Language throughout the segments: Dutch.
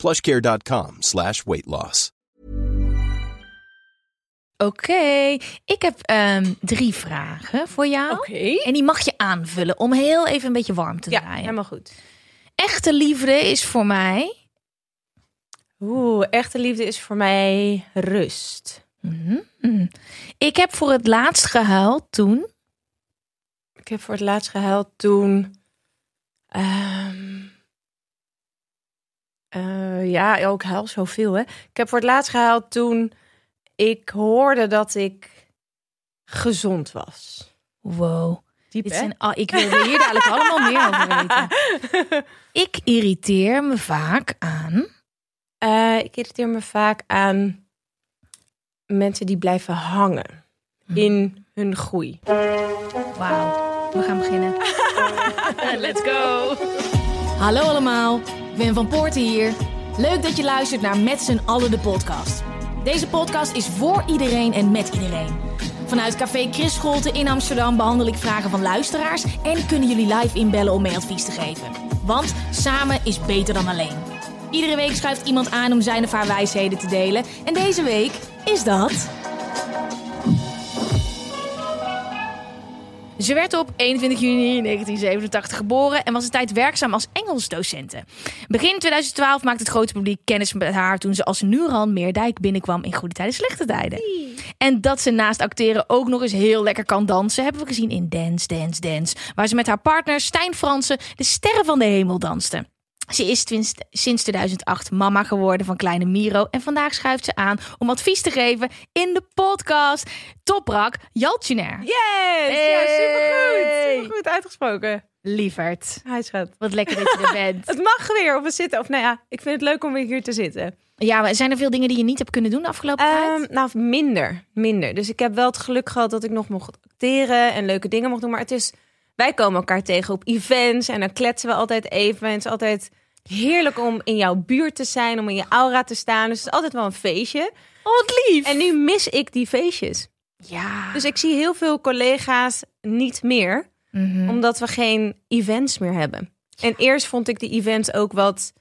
plushcare.com slash weight loss. Oké, ik heb ehm, drie vragen voor jou. Oké. En die mag je aanvullen om heel even een beetje warm te Ja, draaien. helemaal goed. Echte liefde is voor mij... Oeh, echte liefde is voor mij rust. Mhm, mhm. Ik heb voor het laatst gehuild toen... Ik heb voor het laatst gehuild toen. ehm, eh, ja, ook huil zoveel, hè? Ik heb voor het laatst gehuild toen ik hoorde dat ik gezond was. Wow. Diep, Dit hè? zijn, ik wil er hier dadelijk allemaal meer over weten. Ik irriteer me vaak aan... Eh, ik irriteer me vaak aan mensen die blijven hangen in hun groei. Wauw, we gaan beginnen. Let's go. Hallo allemaal, ben Van Poorten hier. Leuk dat je luistert naar Met z'n allen de podcast. Deze podcast is voor iedereen en met iedereen. Vanuit Café Chris Scholte in Amsterdam behandel ik vragen van luisteraars... en kunnen jullie live inbellen om mee advies te geven. Want samen is beter dan alleen. Iedere week schuift iemand aan om zijn of haar wijsheden te delen. En deze week is dat... Ze werd op 21 juni 1987 geboren en was een tijd werkzaam als Engelsdocente. Begin 2012 maakte het grote publiek kennis met haar toen ze als Nuran Meerdijk binnenkwam in goede tijden, slechte tijden. En dat ze naast acteren ook nog eens heel lekker kan dansen, hebben we gezien in Dance, Dance, Dance, waar ze met haar partner Stijn Fransen de sterren van de hemel danste. Ze is sinds 2008 mama geworden van kleine Miro. En vandaag schuift ze aan om advies te geven in de podcast Toprak Jaltjener. Yes! Ja, supergoed! Hey! Supergoed uitgesproken. Lieverd, Hij schat. wat lekker dat je er bent. Het mag weer of we zitten. Of nou ja, ik vind het leuk om weer hier te zitten. Ja, maar zijn er veel dingen die je niet hebt kunnen doen de afgelopen tijd? Ehm, nou, minder. Minder. Dus ik heb wel het geluk gehad dat ik nog mocht acteren en leuke dingen mocht doen. Maar het is, wij komen elkaar tegen op events en dan kletsen we altijd even. En het is altijd heerlijk om in jouw buurt te zijn, om in je aura te staan. Dus het is altijd wel een feestje. Oh, wat lief. En nu mis ik die feestjes. ja. Dus ik zie heel veel collega's niet meer, Mhm. omdat we geen events meer hebben. En eerst vond ik die events ook wat.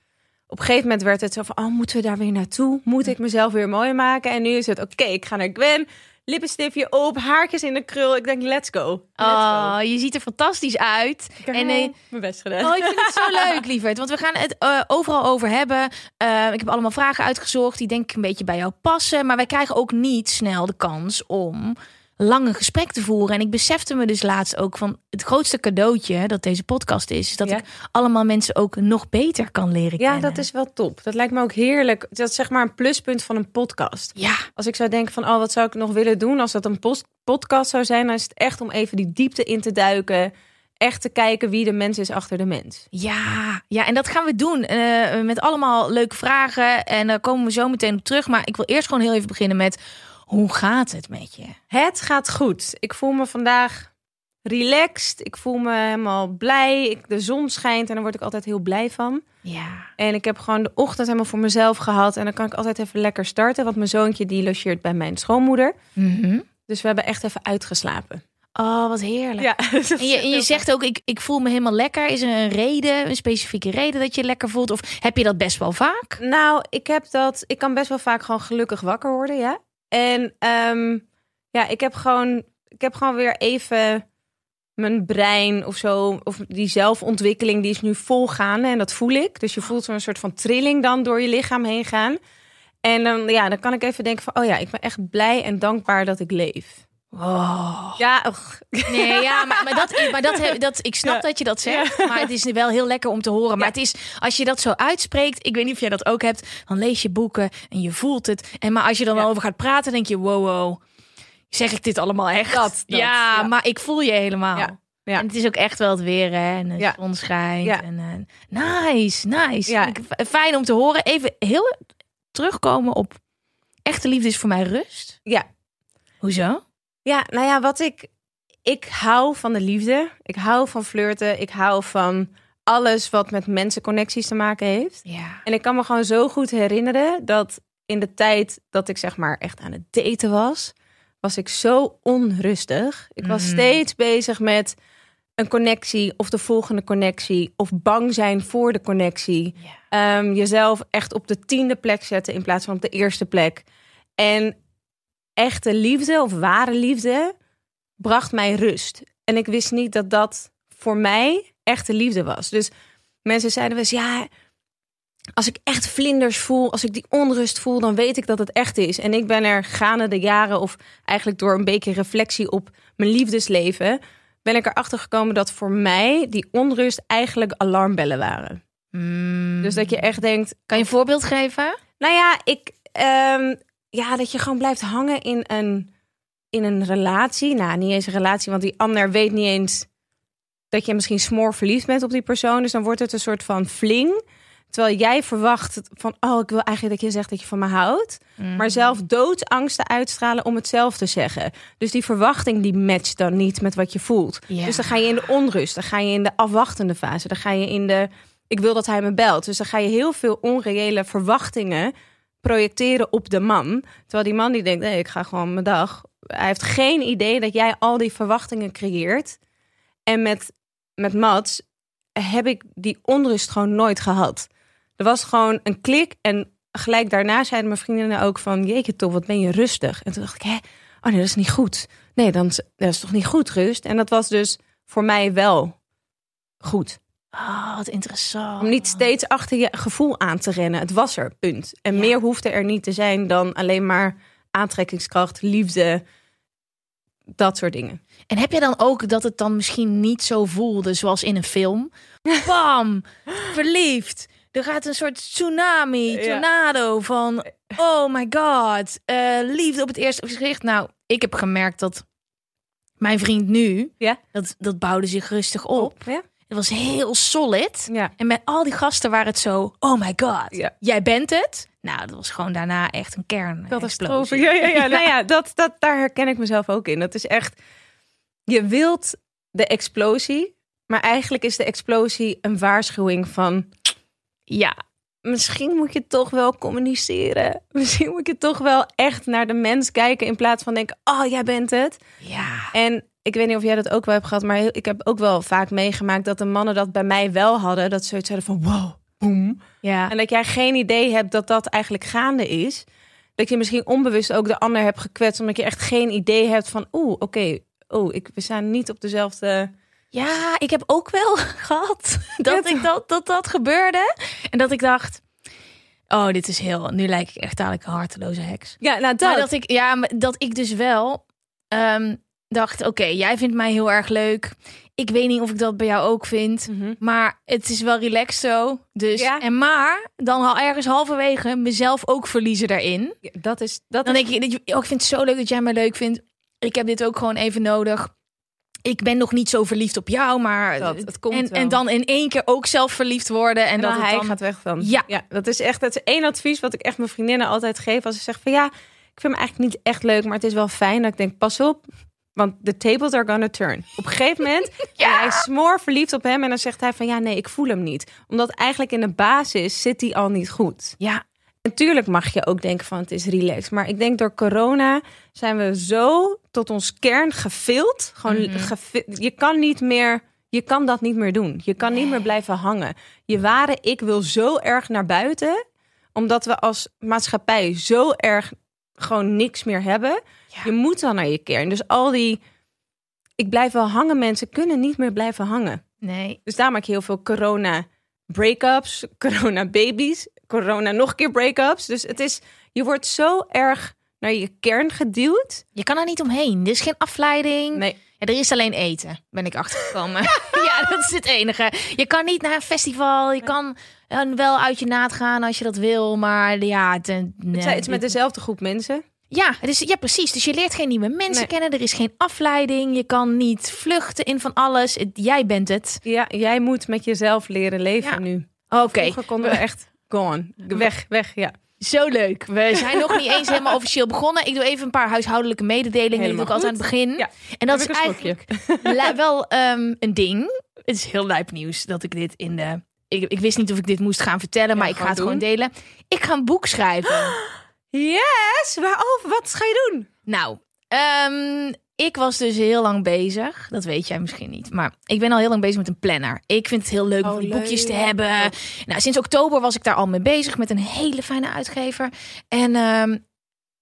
Op een gegeven moment werd het zo van: oh, moeten we daar weer naartoe? Moet ik mezelf weer mooi maken? En nu is het: oké, ik ga naar Gwen. Lippenstiftje op, haartjes in de krul. Ik denk: let's go. Let's Oh, go. je ziet er fantastisch uit. Ik heb En eh, mijn best gedaan. Oh, ik vind het zo leuk, lieverd. Want we gaan het eh, overal over hebben. Eh, ik heb allemaal vragen uitgezocht die denk ik een beetje bij jou passen. Maar wij krijgen ook niet snel de kans om lange gesprek te voeren. En ik besefte me dus laatst ook van het grootste cadeautje dat deze podcast is. Is dat Ja. ik allemaal mensen ook nog beter kan leren ja, kennen. dat is wel top. Dat lijkt me ook heerlijk. Dat is zeg maar een pluspunt van een podcast. Ja, Als ik zou denken van, oh, wat zou ik nog willen doen als dat een post- podcast zou zijn, dan is het echt om even die diepte in te duiken. Echt te kijken wie de mens is achter de mens. ja, ja. En dat gaan we doen eh, met allemaal leuke vragen. En daar komen we zo meteen op terug. Maar ik wil eerst gewoon heel even beginnen met... Hoe gaat het met je? Het gaat goed. Ik voel me vandaag relaxed. Ik voel me helemaal blij. Ik, de zon schijnt en daar word ik altijd heel blij van. Ja. En ik heb gewoon de ochtend helemaal voor mezelf gehad. En dan kan ik altijd even lekker starten. Want mijn zoontje die logeert bij mijn schoonmoeder. Mhm. Dus we hebben echt even uitgeslapen. Oh, wat heerlijk. Ja. En je, en je zegt ook, ik, ik voel me helemaal lekker. Is er een reden, een specifieke reden dat je je lekker voelt? Of heb je dat best wel vaak? Nou, ik heb dat. Ik kan best wel vaak gewoon gelukkig wakker worden, ja. En ehm, ja, ik heb gewoon, ik heb gewoon weer even mijn brein of zo, of die zelfontwikkeling, die is nu volgaande en dat voel ik. Dus je voelt zo'n soort van trilling dan door je lichaam heen gaan. En dan, ja, dan kan ik even denken van, oh ja, ik ben echt blij en dankbaar dat ik leef. Oh. Ja, och. Nee, ja, maar, maar, dat, maar dat, dat, ik snap Ja. dat je dat zegt. Maar het is wel heel lekker om te horen. Maar het is, als je dat zo uitspreekt, ik weet niet of jij dat ook hebt, dan lees je boeken en je voelt het. En maar als je dan Ja. over gaat praten, denk je, wow, wow, zeg ik dit allemaal echt? Dat, dat, ja, maar ik voel je helemaal. Ja. En het is ook echt wel het weer, hè? En de Ja. zon schijnt. Ja. En, eh, nice, nice. Ja. Fijn om te horen. Even heel terugkomen op echte liefde is voor mij rust. Ja. Hoezo? Ja, nou ja, wat ik. Ik hou van de liefde. Ik hou van flirten. Ik hou van alles wat met mensenconnecties te maken heeft. Ja. En ik kan me gewoon zo goed herinneren dat in de tijd dat ik zeg maar echt aan het daten was, was ik zo onrustig. Ik was Mm. steeds bezig met een connectie of de volgende connectie of bang zijn voor de connectie. Ehm, jezelf echt op de tiende plek zetten in plaats van op de eerste plek. En echte liefde of ware liefde bracht mij rust. En ik wist niet dat dat voor mij echte liefde was. Dus mensen zeiden wel eens, ja, als ik echt vlinders voel, als ik die onrust voel, dan weet ik dat het echt is. En ik ben er gaande de jaren, of eigenlijk door een beetje reflectie op mijn liefdesleven, ben ik erachter gekomen dat voor mij die onrust eigenlijk alarmbellen waren. Mm. Dus dat je echt denkt, Kan je een voorbeeld geven? nou ja, ik, ehm, ja, dat je gewoon blijft hangen in een, in een relatie. Nou, niet eens een relatie, want die ander weet niet eens dat je misschien smoor verliefd bent op die persoon. Dus dan wordt het een soort van fling. Terwijl jij verwacht van, oh, ik wil eigenlijk dat je zegt dat je van me houdt. Maar zelf doodsangsten uitstralen om het zelf te zeggen. Dus die verwachting die matcht dan niet met wat je voelt. Dus dan ga je in de onrust, dan ga je in de afwachtende fase, dan ga je in de, ik wil dat hij me belt. Dus dan ga je heel veel onreële verwachtingen projecteren op de man. Terwijl die man die denkt, nee, ik ga gewoon mijn dag. Hij heeft geen idee dat jij al die verwachtingen creëert. En met, met Mats heb ik die onrust gewoon nooit gehad. Er was gewoon een klik en gelijk daarna zeiden mijn vriendinnen ook van... jeetje toch, wat ben je rustig. En toen dacht ik, hè, oh nee, dat is niet goed. Nee, dan, dat is toch niet goed, rust? En dat was dus voor mij wel goed. Oh, wat interessant. Om niet steeds achter je gevoel aan te rennen. Het was er, punt. En Ja. meer hoefde er niet te zijn dan alleen maar aantrekkingskracht, liefde, dat soort dingen. En heb je dan ook dat het dan misschien niet zo voelde zoals in een film? Bam! Verliefd. Er gaat een soort tsunami, Ja. tornado van... Oh my god. eh, liefde op het eerste gezicht. Nou, ik heb gemerkt dat mijn vriend nu... Ja. Dat, dat bouwde zich rustig op. Ja? Het was heel solid. Ja. En met al die gasten waren het zo... Oh my god. Ja. Jij bent het. Nou, dat was gewoon daarna echt een kern. Catastrofe. Ja, ja, ja. Nou ja, dat, dat, daar herken ik mezelf ook in. Dat is echt, je wilt de explosie, maar eigenlijk is de explosie een waarschuwing van, Ja. misschien moet je toch wel communiceren. Misschien moet je toch wel echt naar de mens kijken in plaats van denken, oh, jij bent het. Ja. En ik weet niet of jij dat ook wel hebt gehad, maar heel- ik heb ook wel vaak meegemaakt dat de mannen dat bij mij wel hadden. Dat ze zoiets hadden van, wow, boem. Ja. En dat jij geen idee hebt dat dat eigenlijk gaande is. Dat je misschien onbewust ook de ander hebt gekwetst. Omdat je echt geen idee hebt van... Oeh, oké, oeh, ik, we staan niet op dezelfde... Ja, ik heb ook wel gehad dat, Ja, ik dat, dat dat gebeurde. En dat ik dacht, oh, dit is heel... Nu lijk ik echt dadelijk een harteloze heks. Ja, nou Maar dat. dat ik, ja, dat ik dus wel ehm, dacht, oké, jij vindt mij heel erg leuk. Ik weet niet of ik dat bij jou ook vind. Mhm. Maar het is wel relaxed zo. Dus, Ja. en maar, dan al ergens halverwege mezelf ook verliezen daarin. Ja, dat is... Dat Dan is denk ik, dat je- oh, ik vind het zo leuk dat jij mij leuk vindt. Ik heb dit ook gewoon even nodig. Ik ben nog niet zo verliefd op jou, maar... Dat, het komt en, wel. en dan in één keer ook zelf verliefd worden. En, en dat dan het hij dan... gaat weg dan. Ja. ja, dat is echt het is één advies wat ik echt mijn vriendinnen altijd geef. Als ze zeggen van ja, ik vind hem eigenlijk niet echt leuk, maar het is wel fijn. Dat ik denk, pas op, want the tables are gonna turn. Op een gegeven moment Ja. hij is smoor verliefd op hem en dan zegt hij van ja, nee, ik voel hem niet. Omdat eigenlijk in de basis zit hij al niet goed. Ja, Natuurlijk mag je ook denken van het is relaxed. Maar ik denk door corona zijn we zo tot ons kern gefild. Gewoon gefi- je kan niet meer, je kan dat niet meer doen. Je kan niet meer blijven hangen. Je ware ik wil zo erg naar buiten, omdat we als maatschappij zo erg gewoon niks meer hebben. Ja. Je moet dan naar je kern. Dus al die, ik blijf wel hangen, mensen kunnen niet meer blijven hangen. nee. Dus daar maak je heel veel corona breakups, corona babies, corona nog een keer breakups. Dus het is, je wordt zo erg naar je kern geduwd. Je kan er niet omheen. Er is geen afleiding. Nee, Ja, er is alleen eten, ben ik achtergekomen. ja, dat is het enige. Je kan niet naar een festival. Je kan eh, wel uit je naad gaan als je dat wil. Maar ja, het, eh, nee, het is met dezelfde groep mensen. ja, het is, ja, precies. Dus je leert geen nieuwe mensen Nee. kennen. Er is geen afleiding. Je kan niet vluchten in van alles. Jij bent het. Ja, jij moet met jezelf leren leven Ja. nu. Oké. Vroeger konden we echt gone. Weg, weg, ja. Zo leuk. We zijn nog niet eens helemaal officieel begonnen. Ik doe even een paar huishoudelijke mededelingen. Die doe ik altijd aan het begin. Ja, en dat is ik eigenlijk li- wel ehm, een ding. Het is heel lijp nieuws dat ik dit in de... Ik, ik wist niet of ik dit moest gaan vertellen, maar ik ga het gewoon delen. Ik ga een boek schrijven. Yes! Waarover? Wat ga je doen? Nou, ehm, ik was dus heel lang bezig. Dat weet jij misschien niet. Maar ik ben al heel lang bezig met een planner. Ik vind het heel leuk om Oh, die boekjes te hebben. Nou, sinds oktober was ik daar al mee bezig met een hele fijne uitgever. En ehm,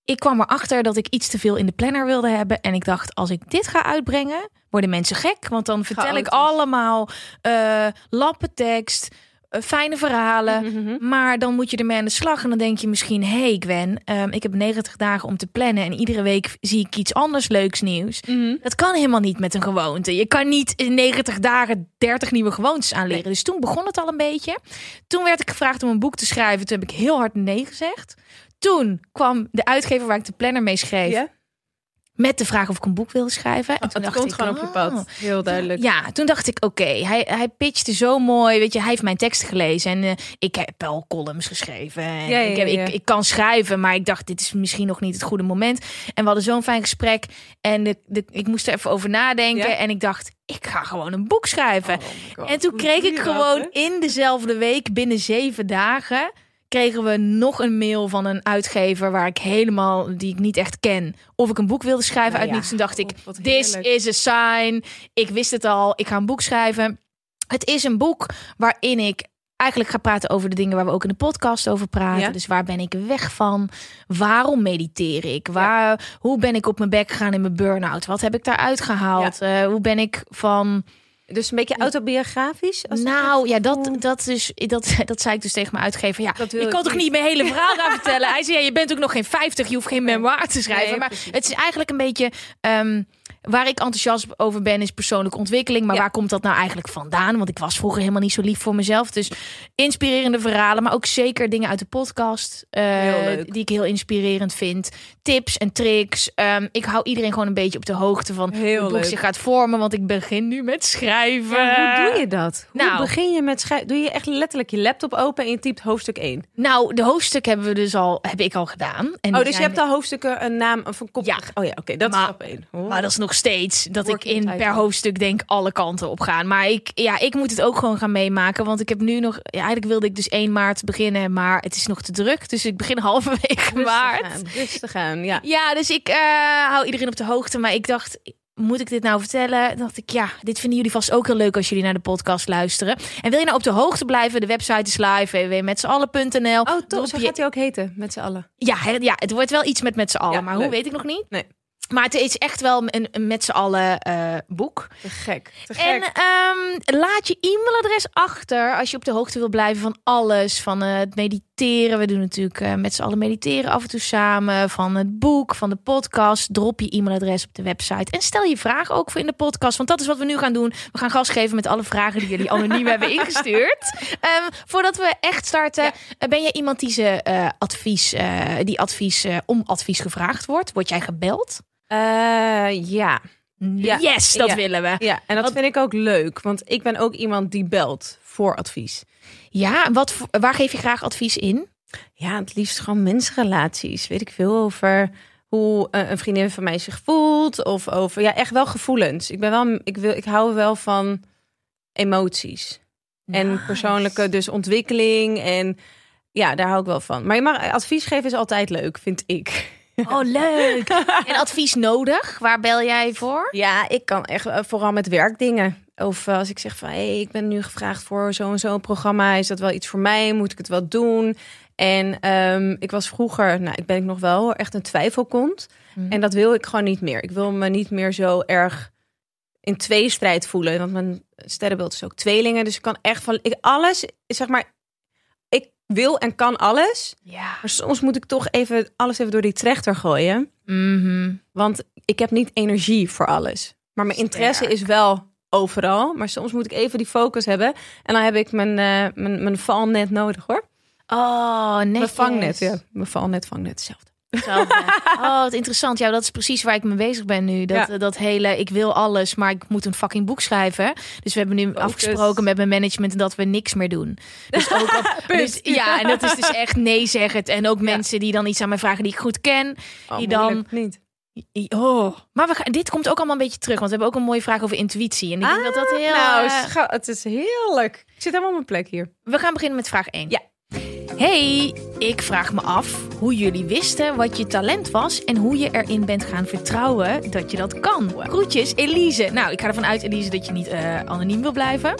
ik kwam erachter dat ik iets te veel in de planner wilde hebben. En ik dacht, als ik dit ga uitbrengen, worden mensen gek. Want dan vertel ik allemaal eh lappentekst, eh, fijne verhalen. Mhm. Maar dan moet je ermee aan de slag. En dan denk je misschien, hé hey Gwen, ehm, ik heb 90 dagen om te plannen. En iedere week zie ik iets anders leuks nieuws. Mhm. Dat kan helemaal niet met een gewoonte. Je kan niet in 90 dagen 30 nieuwe gewoontes aanleren. Dus toen begon het al een beetje. Toen werd ik gevraagd om een boek te schrijven. Toen heb ik heel hard nee gezegd. Toen kwam de uitgever waar ik de planner mee schreef. Ja? Met de vraag of ik een boek wilde schrijven. En toen Het dacht komt ik, gewoon op je oh. pad. Heel duidelijk. Ja, toen dacht ik, oké, hij, hij pitchte zo mooi. Weet je, hij heeft mijn teksten gelezen. En eh, ik heb wel columns geschreven. En Ja, ja, ik, heb, ja. Ik, ik kan schrijven, maar ik dacht, dit is misschien nog niet het goede moment. En we hadden zo'n fijn gesprek. En de, de, ik moest er even over nadenken. En ik dacht, ik ga gewoon een boek schrijven. Oh en toen kreeg ik gewoon in dezelfde week, binnen zeven dagen... kregen we nog een mail van een uitgever waar ik helemaal, die ik niet echt ken, of ik een boek wilde schrijven Nou uit ja, niets. Toen dacht ik, this is a sign. Ik wist het al, ik ga een boek schrijven. Het is een boek waarin ik eigenlijk ga praten over de dingen waar we ook in de podcast over praten. Ja. Dus waar ben ik weg van? Waarom mediteer ik? Waar, Hoe ben ik op mijn bek gegaan in mijn burn-out? Wat heb ik daaruit gehaald? Eh, hoe ben ik van... Dus een beetje autobiografisch? Als Nou ja, dat, dat, dus, dat, dat zei ik dus tegen mijn uitgever. Ja, Dat wil je ik kan toch niet. mijn hele verhaal gaan vertellen? Hij zei, ja, je bent ook nog geen 50, je hoeft geen memoir te schrijven. Nee, maar precies. het is eigenlijk een beetje... ehm, waar ik enthousiast over ben, is persoonlijke ontwikkeling. Maar Ja. waar komt dat nou eigenlijk vandaan? Want ik was vroeger helemaal niet zo lief voor mezelf. Dus inspirerende verhalen, maar ook zeker dingen uit de podcast. eh. Die ik heel inspirerend vind. Tips en tricks. Ehm, ik hou iedereen gewoon een beetje op de hoogte van Heel hoe het boek zich gaat vormen. Want ik begin nu met schrijven. Ja, hoe doe je dat? Hoe nou. begin je met schrijven? Doe je echt letterlijk je laptop open en je typt hoofdstuk 1? Nou, de hoofdstuk hebben we dus al, heb ik al gedaan. En Oh, dus je hebt al hoofdstukken een naam of een kop. Ja. Oh ja, oké, dat Maar- is stap 1. Maar dat is nog steeds dat ik in per hoofdstuk denk alle kanten op gaan. Maar ik, ja, ik moet het ook gewoon gaan meemaken. Want ik heb nu nog, ja, eigenlijk wilde ik dus 1 maart beginnen, maar het is nog te druk. Dus ik begin halverwege maart. Rustig aan, rustig aan, ja. Ja, dus ik eh, hou iedereen op de hoogte. Maar ik dacht, moet ik dit nou vertellen? Dan dacht ik, ja, dit vinden jullie vast ook heel leuk als jullie naar de podcast luisteren. En wil je nou op de hoogte blijven? De website is live, www.metzeallen.nl. Oh, toch? Zo je- gaat hij ook heten, met z'n allen. Ja, ja, het wordt wel iets met met z'n allen. Ja, maar hoe weet ik nog niet. Nee. Maar het is echt wel een, een met z'n allen eh, boek. Te gek, te gek. En ehm, laat je e-mailadres achter als je op de hoogte wil blijven van alles. Van eh, het mediteren. We doen natuurlijk eh, met z'n allen mediteren af en toe samen. Van het boek, van de podcast. Drop je e-mailadres op de website. En stel je vraag ook voor in de podcast. Want dat is wat we nu gaan doen. We gaan gas geven met alle vragen die jullie anoniem hebben ingestuurd. Ehm, voordat we echt starten. Ja. ben jij iemand die, ze, advies, die advies, om advies gevraagd wordt? Word jij gebeld? Eh, ja. Ja. Yes, dat Ja. willen we. ja, en dat vind ik ook leuk. Want ik ben ook iemand die belt voor advies. Ja, wat, waar geef je graag advies in? Ja, het liefst gewoon mensrelaties. Weet ik veel over hoe eh, een vriendin van mij zich voelt. Of over, ja, echt wel gevoelens. Ik ben wel, ik wil, ik hou wel van emoties. En persoonlijke dus ontwikkeling. En ja, daar hou ik wel van. Maar je mag, advies geven is altijd leuk, vind ik. Oh, leuk. En advies nodig? Waar bel jij voor? Ja, ik kan echt eh, vooral met werkdingen. Of eh, als ik zeg van, hé, hey, ik ben nu gevraagd voor zo'n zo'n programma. Is dat wel iets voor mij? Moet ik het wel doen? En ehm, ik was vroeger, nou, ik ben ik nog wel echt een twijfelkont. Mhm. En dat wil ik gewoon niet meer. Ik wil me niet meer zo erg in tweestrijd voelen. Want mijn sterrenbeeld is ook tweelingen. Dus ik kan echt van, ik, alles, zeg maar, wil en kan alles. Ja. Maar soms moet ik toch even alles even door die trechter gooien. Mhm. Want ik heb niet energie voor alles. Maar mijn interesse Sterk. is wel overal. Maar soms moet ik even die focus hebben. En dan heb ik mijn, eh, mijn, mijn valnet nodig hoor. Oh, netjes. Mijn vangnet, ja. Mijn valnet, vangnet, hetzelfde. Oh, wat interessant. Ja, dat is precies waar ik mee bezig ben nu. Dat, Ja. dat hele, ik wil alles, maar ik moet een fucking boek schrijven. Dus we hebben nu Focus. afgesproken met mijn management dat we niks meer doen. Dus ook op, dus, ja, en dat is dus echt nee zeggen. En ook mensen die dan iets aan mij vragen die ik goed ken. Oh, die dan niet. Oh, maar we gaan, dit komt ook allemaal een beetje terug, want we hebben ook een mooie vraag over intuïtie. En ik denk dat dat heel. Nou, eh, het is heerlijk. Ik zit helemaal op mijn plek hier. we gaan beginnen met vraag 1. Ja. Hey, ik vraag me af hoe jullie wisten wat je talent was en hoe je erin bent gaan vertrouwen dat je dat kan. Groetjes, Elise. Nou, ik ga ervan uit, Elise, dat je niet eh, anoniem wil blijven.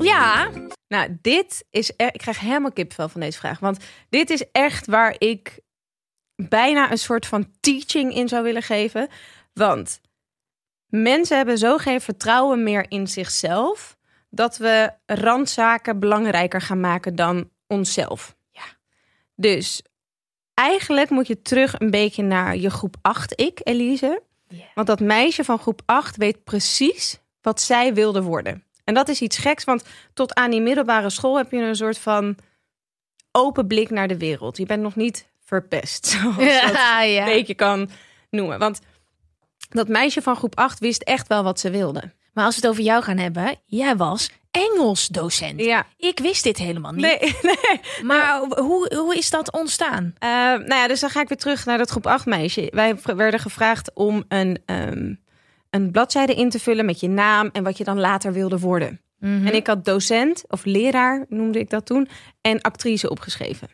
Ja, Nou, dit is echt. Ik krijg helemaal kipvel van deze vraag. Want dit is echt waar ik bijna een soort van teaching in zou willen geven. Want mensen hebben zo geen vertrouwen meer in zichzelf. dat we randzaken belangrijker gaan maken dan onszelf. Dus eigenlijk moet je terug een beetje naar je groep 8, ik, Elise. Want dat meisje van groep 8 weet precies wat zij wilde worden. En dat is iets geks, want tot aan die middelbare school heb je een soort van open blik naar de wereld. Je bent nog niet verpest, zoals dat ja, een beetje kan noemen. Want dat meisje van groep 8 wist echt wel wat ze wilde. Maar als we het over jou gaan hebben, jij was Engels docent. Ja, Ik wist dit helemaal niet. nee, nee. Maar hoe, hoe is dat ontstaan? Eh, nou ja, dus dan ga ik weer terug naar dat groep 8 meisje. Wij werden gevraagd om een, ehm, een bladzijde in te vullen met je naam en wat je dan later wilde worden. Mhm. En ik had docent, of leraar noemde ik dat toen, en actrice opgeschreven.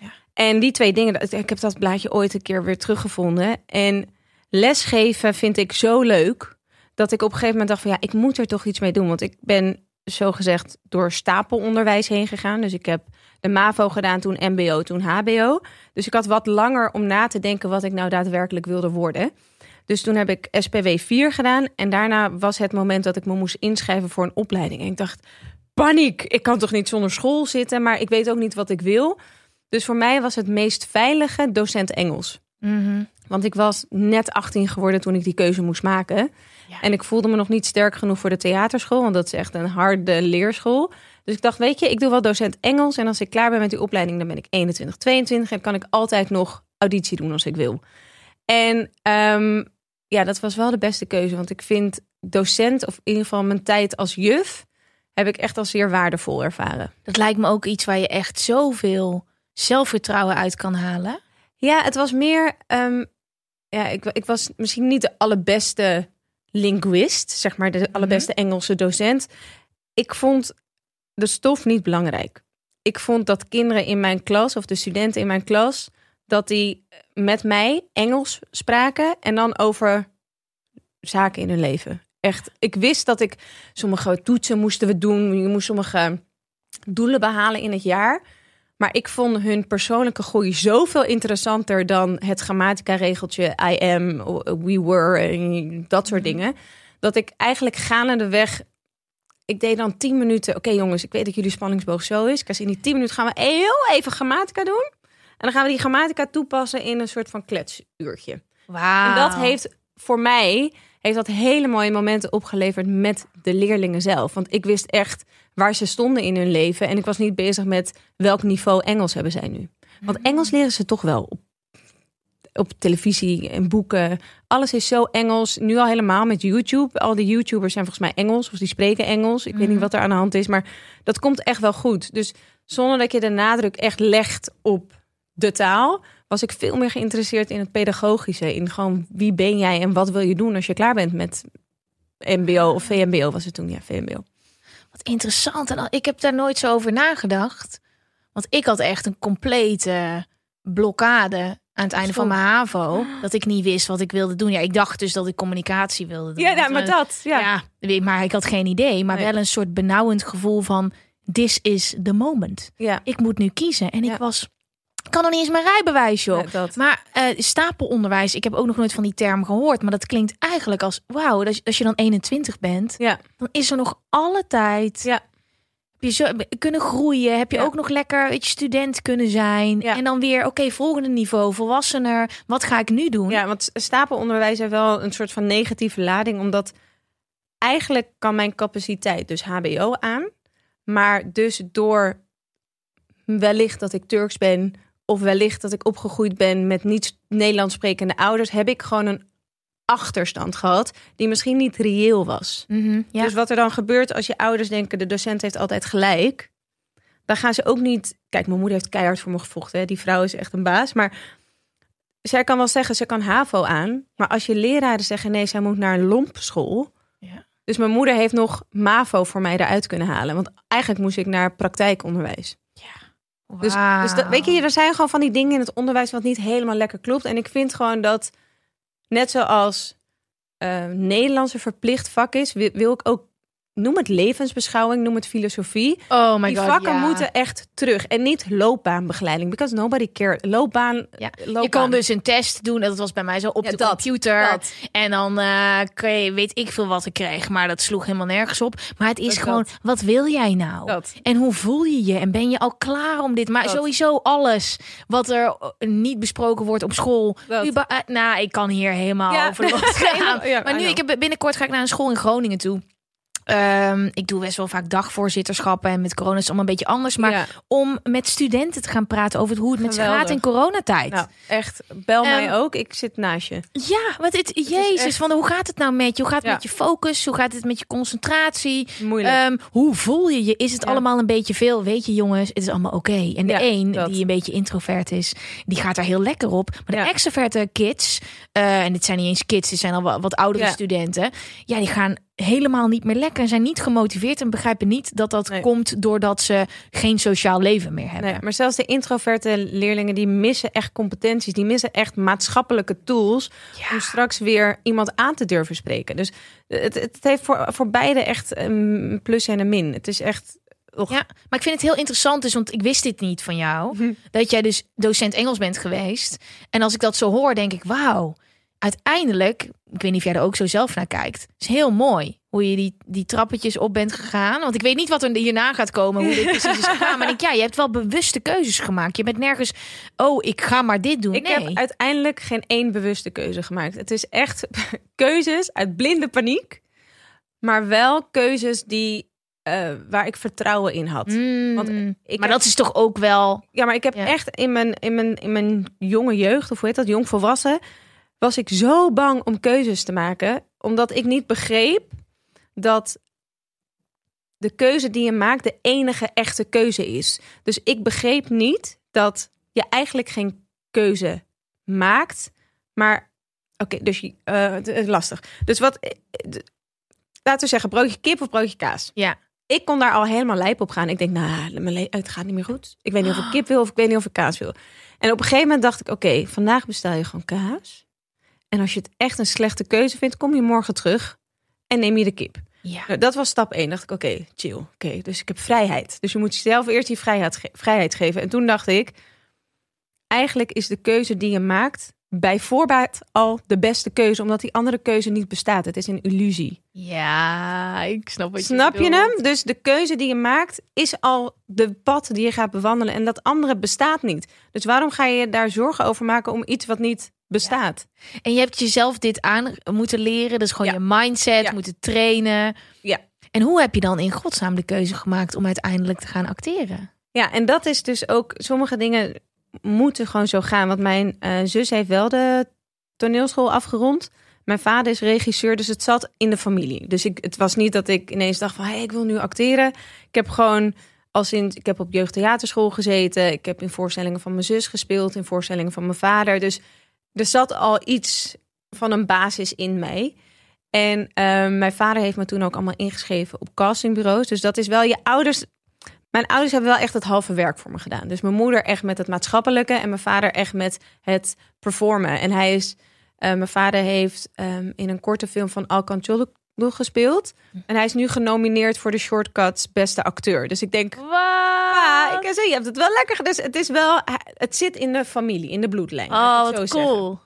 Ja. En die twee dingen, ik heb dat blaadje ooit een keer weer teruggevonden. En lesgeven vind ik zo leuk, dat ik op een gegeven moment dacht van ja, ik moet er toch iets mee doen. Want ik ben zogezegd door stapelonderwijs heen gegaan. Dus ik heb de MAVO gedaan, toen MBO, toen HBO. Dus ik had wat langer om na te denken wat ik nou daadwerkelijk wilde worden. Dus toen heb ik SPW 4 gedaan. En daarna was het moment dat ik me moest inschrijven voor een opleiding. En ik dacht, paniek. Ik kan toch niet zonder school zitten, maar ik weet ook niet wat ik wil. Dus voor mij was het meest veilige docent Engels. Mhm. Want ik was net 18 geworden toen ik die keuze moest maken. Ja. En ik voelde me nog niet sterk genoeg voor de theaterschool, want dat is echt een harde leerschool. Dus ik dacht, weet je, ik doe wel docent Engels. En als ik klaar ben met die opleiding, dan ben ik 21, 22. En kan ik altijd nog auditie doen als ik wil. En ehm, ja, dat was wel de beste keuze. Want ik vind docent, of in ieder geval mijn tijd als juf, heb ik echt als zeer waardevol ervaren. Dat lijkt me ook iets waar je echt zoveel zelfvertrouwen uit kan halen. Ja, het was meer. ehm, ja, ik, ik was misschien niet de allerbeste linguist, zeg maar, de allerbeste Engelse docent. Ik vond de stof niet belangrijk. Ik vond dat kinderen in mijn klas, of de studenten in mijn klas, dat die met mij Engels spraken en dan over zaken in hun leven. Echt, ik wist dat ik sommige toetsen moesten we doen. Je moest sommige doelen behalen in het jaar. Maar ik vond hun persoonlijke groei zoveel interessanter dan het grammatica-regeltje I am, we were en dat soort dingen. Dat ik eigenlijk gaande weg. Ik deed dan 10 minuten. Oké jongens, ik weet dat jullie spanningsboog zo is. Was in die 10 minuten gaan we heel even grammatica doen. En dan gaan we die grammatica toepassen in een soort van kletsuurtje. Wauw. En dat heeft voor mij heeft dat hele mooie momenten opgeleverd met de leerlingen zelf. Want ik wist echt waar ze stonden in hun leven. En ik was niet bezig met welk niveau Engels hebben zij nu. Want Engels leren ze toch wel op, op televisie en boeken. Alles is zo Engels. Nu al helemaal met YouTube. Al die YouTubers zijn volgens mij Engels. Of die spreken Engels. Ik weet niet wat er aan de hand is. Maar dat komt echt wel goed. Dus zonder dat je de nadruk echt legt op de taal was ik veel meer geïnteresseerd in het pedagogische. In gewoon wie ben jij en wat wil je doen als je klaar bent met MBO of VMBO was het toen. Ja, VMBO. Wat interessant. En ik heb daar nooit zo over nagedacht. Want ik had echt een complete blokkade aan het einde van mijn HAVO. Dat ik niet wist wat ik wilde doen. Ja, ik dacht dus dat ik communicatie wilde doen. Ja, nou, maar eh, dat. Ja. Ja, maar ik had geen idee. Maar Nee. wel een soort benauwend gevoel van... This is the moment. Ja. Ik moet nu kiezen. En Ja. ik was... Ik kan nog niet eens mijn rijbewijs, joh. Ja. Maar eh, stapelonderwijs, ik heb ook nog nooit van die term gehoord. Maar dat klinkt eigenlijk als... Wauw, als, als je dan 21 bent... Ja. dan is er nog alle tijd... Ja. Heb je zo, kunnen groeien? Heb je Ja. ook nog lekker weet je, student kunnen zijn? Ja. En dan weer, oké, volgende niveau, volwassener. Wat ga ik nu doen? Ja, want stapelonderwijs heeft wel een soort van negatieve lading, omdat eigenlijk kan mijn capaciteit dus HBO aan, maar dus door wellicht dat ik Turks ben of wellicht dat ik opgegroeid ben met niet Nederlands sprekende ouders, heb ik gewoon een achterstand gehad die misschien niet reëel was. Mhm, ja. Dus wat er dan gebeurt als je ouders denken de docent heeft altijd gelijk, dan gaan ze ook niet. Kijk, mijn moeder heeft keihard voor me gevochten. Hè? Die vrouw is echt een baas, maar zij kan wel zeggen ze kan HAVO aan, maar als je leraren zeggen nee, zij moet naar een lompschool. Ja. Dus mijn moeder heeft nog MAVO voor mij eruit kunnen halen, want eigenlijk moest ik naar praktijkonderwijs. Dus, dus dat, weet je, er zijn gewoon van die dingen in het onderwijs wat niet helemaal lekker klopt. En ik vind gewoon dat, net zoals eh Nederlands een verplicht vak is, wil, wil ik ook, noem het levensbeschouwing, noem het filosofie. Oh my die god, vakken ja. moeten echt terug. En niet loopbaanbegeleiding, because nobody cares. Loopbaan, Ja. loopbaan. Je kan dus een test doen, dat was bij mij zo op Ja, de dat, computer. dat. En dan eh je, weet ik veel wat ik kreeg, maar dat sloeg helemaal nergens op. Maar het is Dat, gewoon, wat wil jij nou? En hoe voel je je? En ben je al klaar om dit? Maar sowieso alles wat er eh, niet besproken wordt op school. Uba- eh, nou, ik kan hier helemaal over maar nu, ik heb, binnenkort ga ik naar een school in Groningen toe. Ehm, ik doe best wel vaak dagvoorzitterschappen en met corona is het allemaal een beetje anders. Maar Ja. om met studenten te gaan praten over hoe het met ze gaat in coronatijd. Nou, echt, bel mij Ehm, ook. Ik zit naast je. Ja, want het, jezus, echt- van hoe gaat het nou met je? Hoe gaat het Ja. met je focus? Hoe gaat het met je concentratie? Moeilijk. Ehm, hoe voel je je? Is het Ja. allemaal een beetje veel? Weet je, jongens, het is allemaal oké. En de een dat. die een beetje introvert is, die gaat er heel lekker op. Maar de extroverte kids, eh, en dit zijn niet eens kids, dit zijn al wat, wat oudere studenten, ja, die gaan helemaal niet meer lekker en zijn niet gemotiveerd en begrijpen niet dat dat Nee. komt doordat ze geen sociaal leven meer hebben. Nee, maar zelfs de introverte leerlingen die missen echt competenties, die missen echt maatschappelijke tools om straks weer iemand aan te durven spreken. Dus het, het heeft voor, voor beide echt een plus en een min. Het is echt. och. Ja, maar ik vind het heel interessant, dus, want ik wist dit niet van jou. Mhm. Dat jij dus docent Engels bent geweest. En als ik dat zo hoor, denk ik, wauw. Uiteindelijk, ik weet niet of jij er ook zo zelf naar kijkt. is heel mooi hoe je die, die trappetjes op bent gegaan. Want ik weet niet wat er hierna gaat komen, hoe dit precies is gegaan. Maar ik denk, ja, je hebt wel bewuste keuzes gemaakt. Je bent nergens, oh, ik ga maar dit doen. Ik nee. heb uiteindelijk geen één bewuste keuze gemaakt. Het is echt keuzes uit blinde paniek, maar wel keuzes die, eh, waar ik vertrouwen in had. Mm, Want ik maar heb- dat is toch ook wel... Ja, maar ik heb Ja. echt in mijn, in, mijn, in mijn jonge jeugd, of hoe heet dat, jong volwassen, was ik zo bang om keuzes te maken, omdat ik niet begreep dat de keuze die je maakt de enige echte keuze is. Dus ik begreep niet dat je eigenlijk geen keuze maakt, maar oké, dus eh, het is lastig. Dus wat, eh, laten we zeggen, broodje kip of broodje kaas Ja. ik kon daar al helemaal lijp op gaan. Ik denk, nou, het gaat niet meer goed. Ik weet niet of ik kip wil of ik weet niet of ik kaas wil. En op een gegeven moment dacht ik, oké, vandaag bestel je gewoon kaas. En als je het echt een slechte keuze vindt, kom je morgen terug en neem je de kip. Ja. Nou, dat was stap één. Dacht ik, oké, chill. Oké, dus ik heb vrijheid. Dus je moet jezelf eerst die vrijheid, ge- vrijheid geven. En toen dacht ik, eigenlijk is de keuze die je maakt bij voorbaat al de beste keuze, omdat die andere keuze niet bestaat. Het is een illusie. ja, ik snap wat Snap je bedoelt. hem? Dus de keuze die je maakt is al de pad die je gaat bewandelen. En dat andere bestaat niet. Dus waarom ga je daar zorgen over maken om iets wat niet bestaat? En je hebt jezelf dit aan moeten leren. Dus gewoon Ja. je mindset Ja. moeten trainen. Ja. En hoe heb je dan in godsnaam de keuze gemaakt om uiteindelijk te gaan acteren? Ja, en dat is dus ook... Sommige dingen moeten gewoon zo gaan. Want mijn eh, zus heeft wel de toneelschool afgerond. Mijn vader is regisseur, dus het zat in de familie. Dus ik, het was niet dat ik ineens dacht van... Hey, ik wil nu acteren. Ik heb gewoon... Als in, ik heb op jeugdtheaterschool gezeten. Ik heb in voorstellingen van mijn zus gespeeld. In voorstellingen van mijn vader. Dus er zat al iets van een basis in mij. En ehm, mijn vader heeft me toen ook allemaal ingeschreven op castingbureaus. Dus dat is wel je ouders. Mijn ouders hebben wel echt het halve werk voor me gedaan. Dus mijn moeder echt met het maatschappelijke en mijn vader echt met het performen. En hij is, eh, mijn vader heeft ehm, in een korte film van Alcan Cholo gespeeld. En hij is nu genomineerd voor de Shortcuts beste acteur. Dus ik denk, ah, ik zeg, je hebt het wel lekker. Dus het is wel, het zit in de familie, in de bloedlijn. Oh, wat zeggen. cool.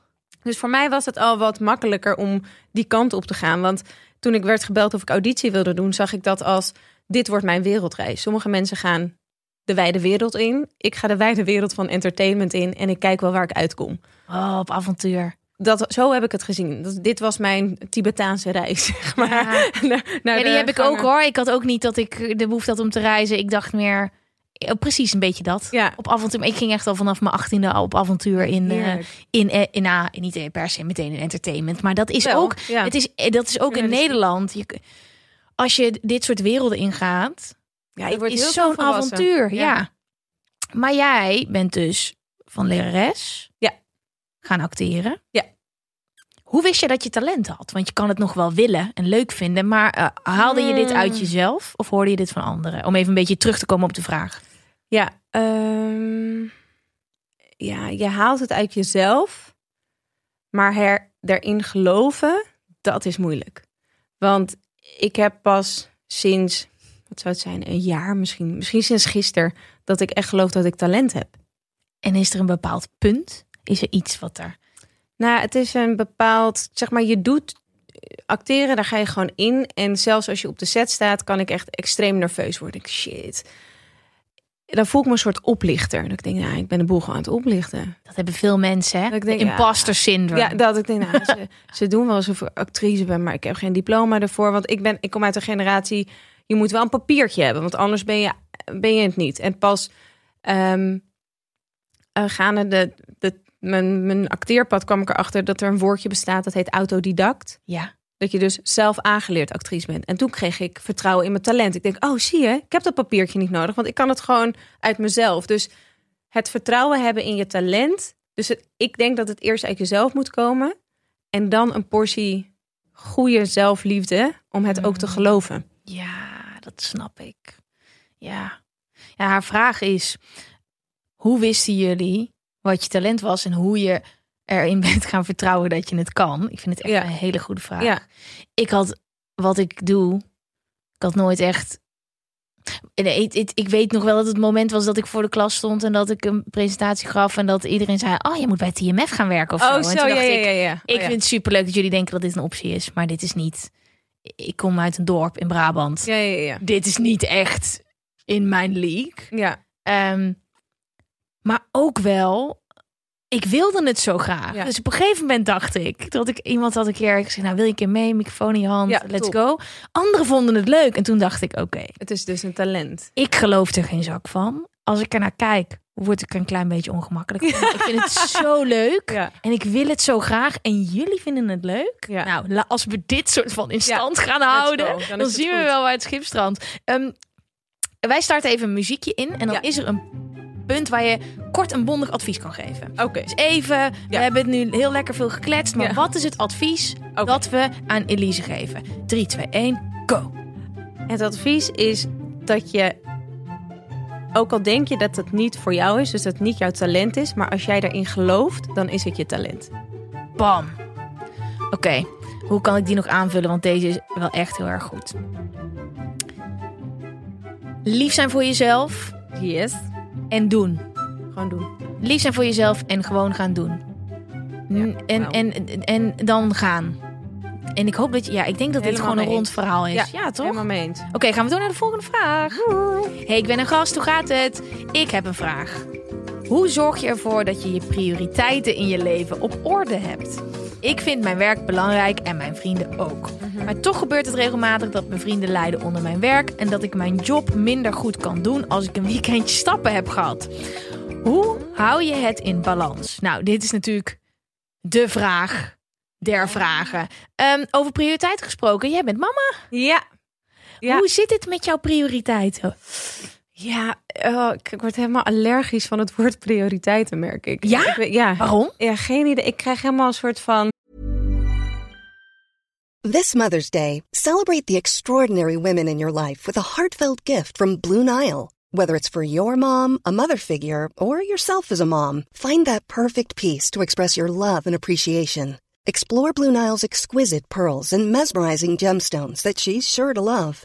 Dus voor mij was het al wat makkelijker om die kant op te gaan. Want toen ik werd gebeld of ik auditie wilde doen, zag ik dat als dit wordt mijn wereldreis. Sommige mensen gaan de wijde wereld in. Ik ga de wijde wereld van entertainment in en ik kijk wel waar ik uitkom. Oh, op avontuur. Dat, zo heb ik het gezien. Dat, dit was mijn Tibetaanse reis, zeg maar. Ja. Naar- naar Ja, die heb ik ook hoor. Ik had ook niet dat ik de behoefte had om te reizen. Ik dacht meer, Ja, precies, een beetje dat. Ja. Op avontuur. Ik ging echt al vanaf mijn achttiende op avontuur in, eh, in, eh, in, nou, niet per se meteen in entertainment. Maar dat is Wel, ook, ja. het is, eh, dat is ook in. Nederland. Je, als je dit soort werelden ingaat, Ja, het is zo'n avontuur. Ja. Ja. Maar jij bent dus van lerares Ja. Gaan acteren. Ja. Hoe wist je dat je talent had? Want je kan het nog wel willen en leuk vinden, maar eh, haalde je dit uit Hmm. jezelf of hoorde je dit van anderen? Om even een beetje terug te komen op de vraag. Ja, ehm, ja, je haalt het uit jezelf, maar her, erin geloven, dat is moeilijk. Want ik heb pas sinds, wat zou het zijn, een jaar misschien, misschien sinds gisteren, dat ik echt geloof dat ik talent heb. En is er een bepaald punt? Is er iets wat er. Nou, het is een bepaald, zeg maar, je doet acteren, daar ga je gewoon in. En zelfs als je op de set staat, kan ik echt extreem nerveus worden. Ik, shit. Dan voel ik me een soort oplichter. Dat ik denk, nou, ik ben de boel gewoon aan het oplichten. Dat hebben veel mensen, hè? Dat ik denk, De imposter syndrome. Ja, dat ik denk, nou, ze, ze doen wel alsof ik actrice ben, maar ik heb geen diploma ervoor. Want ik, ben, ik kom uit een generatie, je moet wel een papiertje hebben, want anders ben je, ben je het niet. En pas ehm eh, gaande de, de, mijn, mijn acteerpad kwam ik erachter dat er een woordje bestaat dat heet autodidact. ja. Dat je dus zelf aangeleerd actrice bent. En toen kreeg ik vertrouwen in mijn talent. Ik denk, oh zie je, ik heb dat papiertje niet nodig, want ik kan het gewoon uit mezelf. Dus het vertrouwen hebben in je talent. Dus het, ik denk dat het eerst uit jezelf moet komen. En dan een portie goede zelfliefde om het ook te geloven. Ja, dat snap ik. Ja. ja, haar vraag is: hoe wisten jullie wat je talent was en hoe je erin bent gaan vertrouwen dat je het kan? Ik vind het echt Ja. een hele goede vraag. Ja. Ik had wat ik doe, ik had nooit echt. Ik, ik, ik weet nog wel dat het moment was dat ik voor de klas stond en dat ik een presentatie gaf en dat iedereen zei: Oh, je moet bij TMF gaan werken of zo. Oh, en zo, toen ja, dacht ja, ik, ja, ja. ik Oh, ja. vind het superleuk dat jullie denken dat dit een optie is, maar dit is niet. Ik kom uit een dorp in Brabant. Ja, ja, ja. Dit is niet echt in mijn league. Ja, Ehm, maar ook wel, ik wilde het zo graag. Ja. Dus op een gegeven moment dacht ik dat ik iemand had een keer gezegd: Nou, wil je een keer mee? Microfoon in je hand, Ja, let's top. go. Anderen vonden het leuk en toen dacht ik: Oké, het is dus een talent. ik geloof er geen zak van. Als ik er naar kijk, word ik een klein beetje ongemakkelijk. van. Ik vind het zo leuk. Ja. En ik wil het zo graag. En jullie vinden het leuk? Nou, als we dit soort van in stand gaan houden, go. dan, zien we wel waar het schip strandt. Ehm, wij starten even een muziekje in. En dan is er een punt waar je kort en bondig advies kan geven. Oké. Dus even, we hebben het nu heel lekker veel gekletst. Maar Ja. wat is het advies dat we aan Elise geven? 3, 2, 1, go. Het advies is dat je, ook al denk je dat het niet voor jou is, dus dat het niet jouw talent is, maar als jij daarin gelooft, dan is het je talent. Bam. Oké, hoe kan ik die nog aanvullen? Want deze is wel echt heel erg goed. Lief zijn voor jezelf Yes. En doen. Gewoon doen. Lief zijn voor jezelf en gewoon gaan doen. N- en, wauw. en, en dan gaan. En ik hoop dat je... Ja, ik denk dat dit Helemaal gewoon een rond verhaal is. Ja, Ja, toch? Helemaal mee eens. Oké, gaan we door naar de volgende vraag. Hey, ik ben een gast. Hoe gaat het? Ik heb een vraag. Hoe zorg je ervoor dat je je prioriteiten in je leven op orde hebt? Ik vind mijn werk belangrijk en mijn vrienden ook. Maar toch gebeurt het regelmatig dat mijn vrienden lijden onder mijn werk en dat ik mijn job minder goed kan doen als ik een weekendje stappen heb gehad. Hoe hou je het in balans? Nou, dit is natuurlijk de vraag der vragen. Ehm, over prioriteit gesproken, jij bent mama. Ja. Ja. Hoe zit het met jouw prioriteiten? Ja, oh, ik word helemaal allergisch van het woord prioriteiten, merk ik. Ja? Ik ja. Waarom? Ja, geen idee. Ik krijg helemaal een soort van... This Mother's Day, celebrate the extraordinary women in your life with a heartfelt gift from Blue Nile. Whether it's for your mom, a mother figure, or yourself as a mom, find that perfect piece to express your love and appreciation. Explore Blue Nile's exquisite pearls and mesmerizing gemstones that she's sure to love.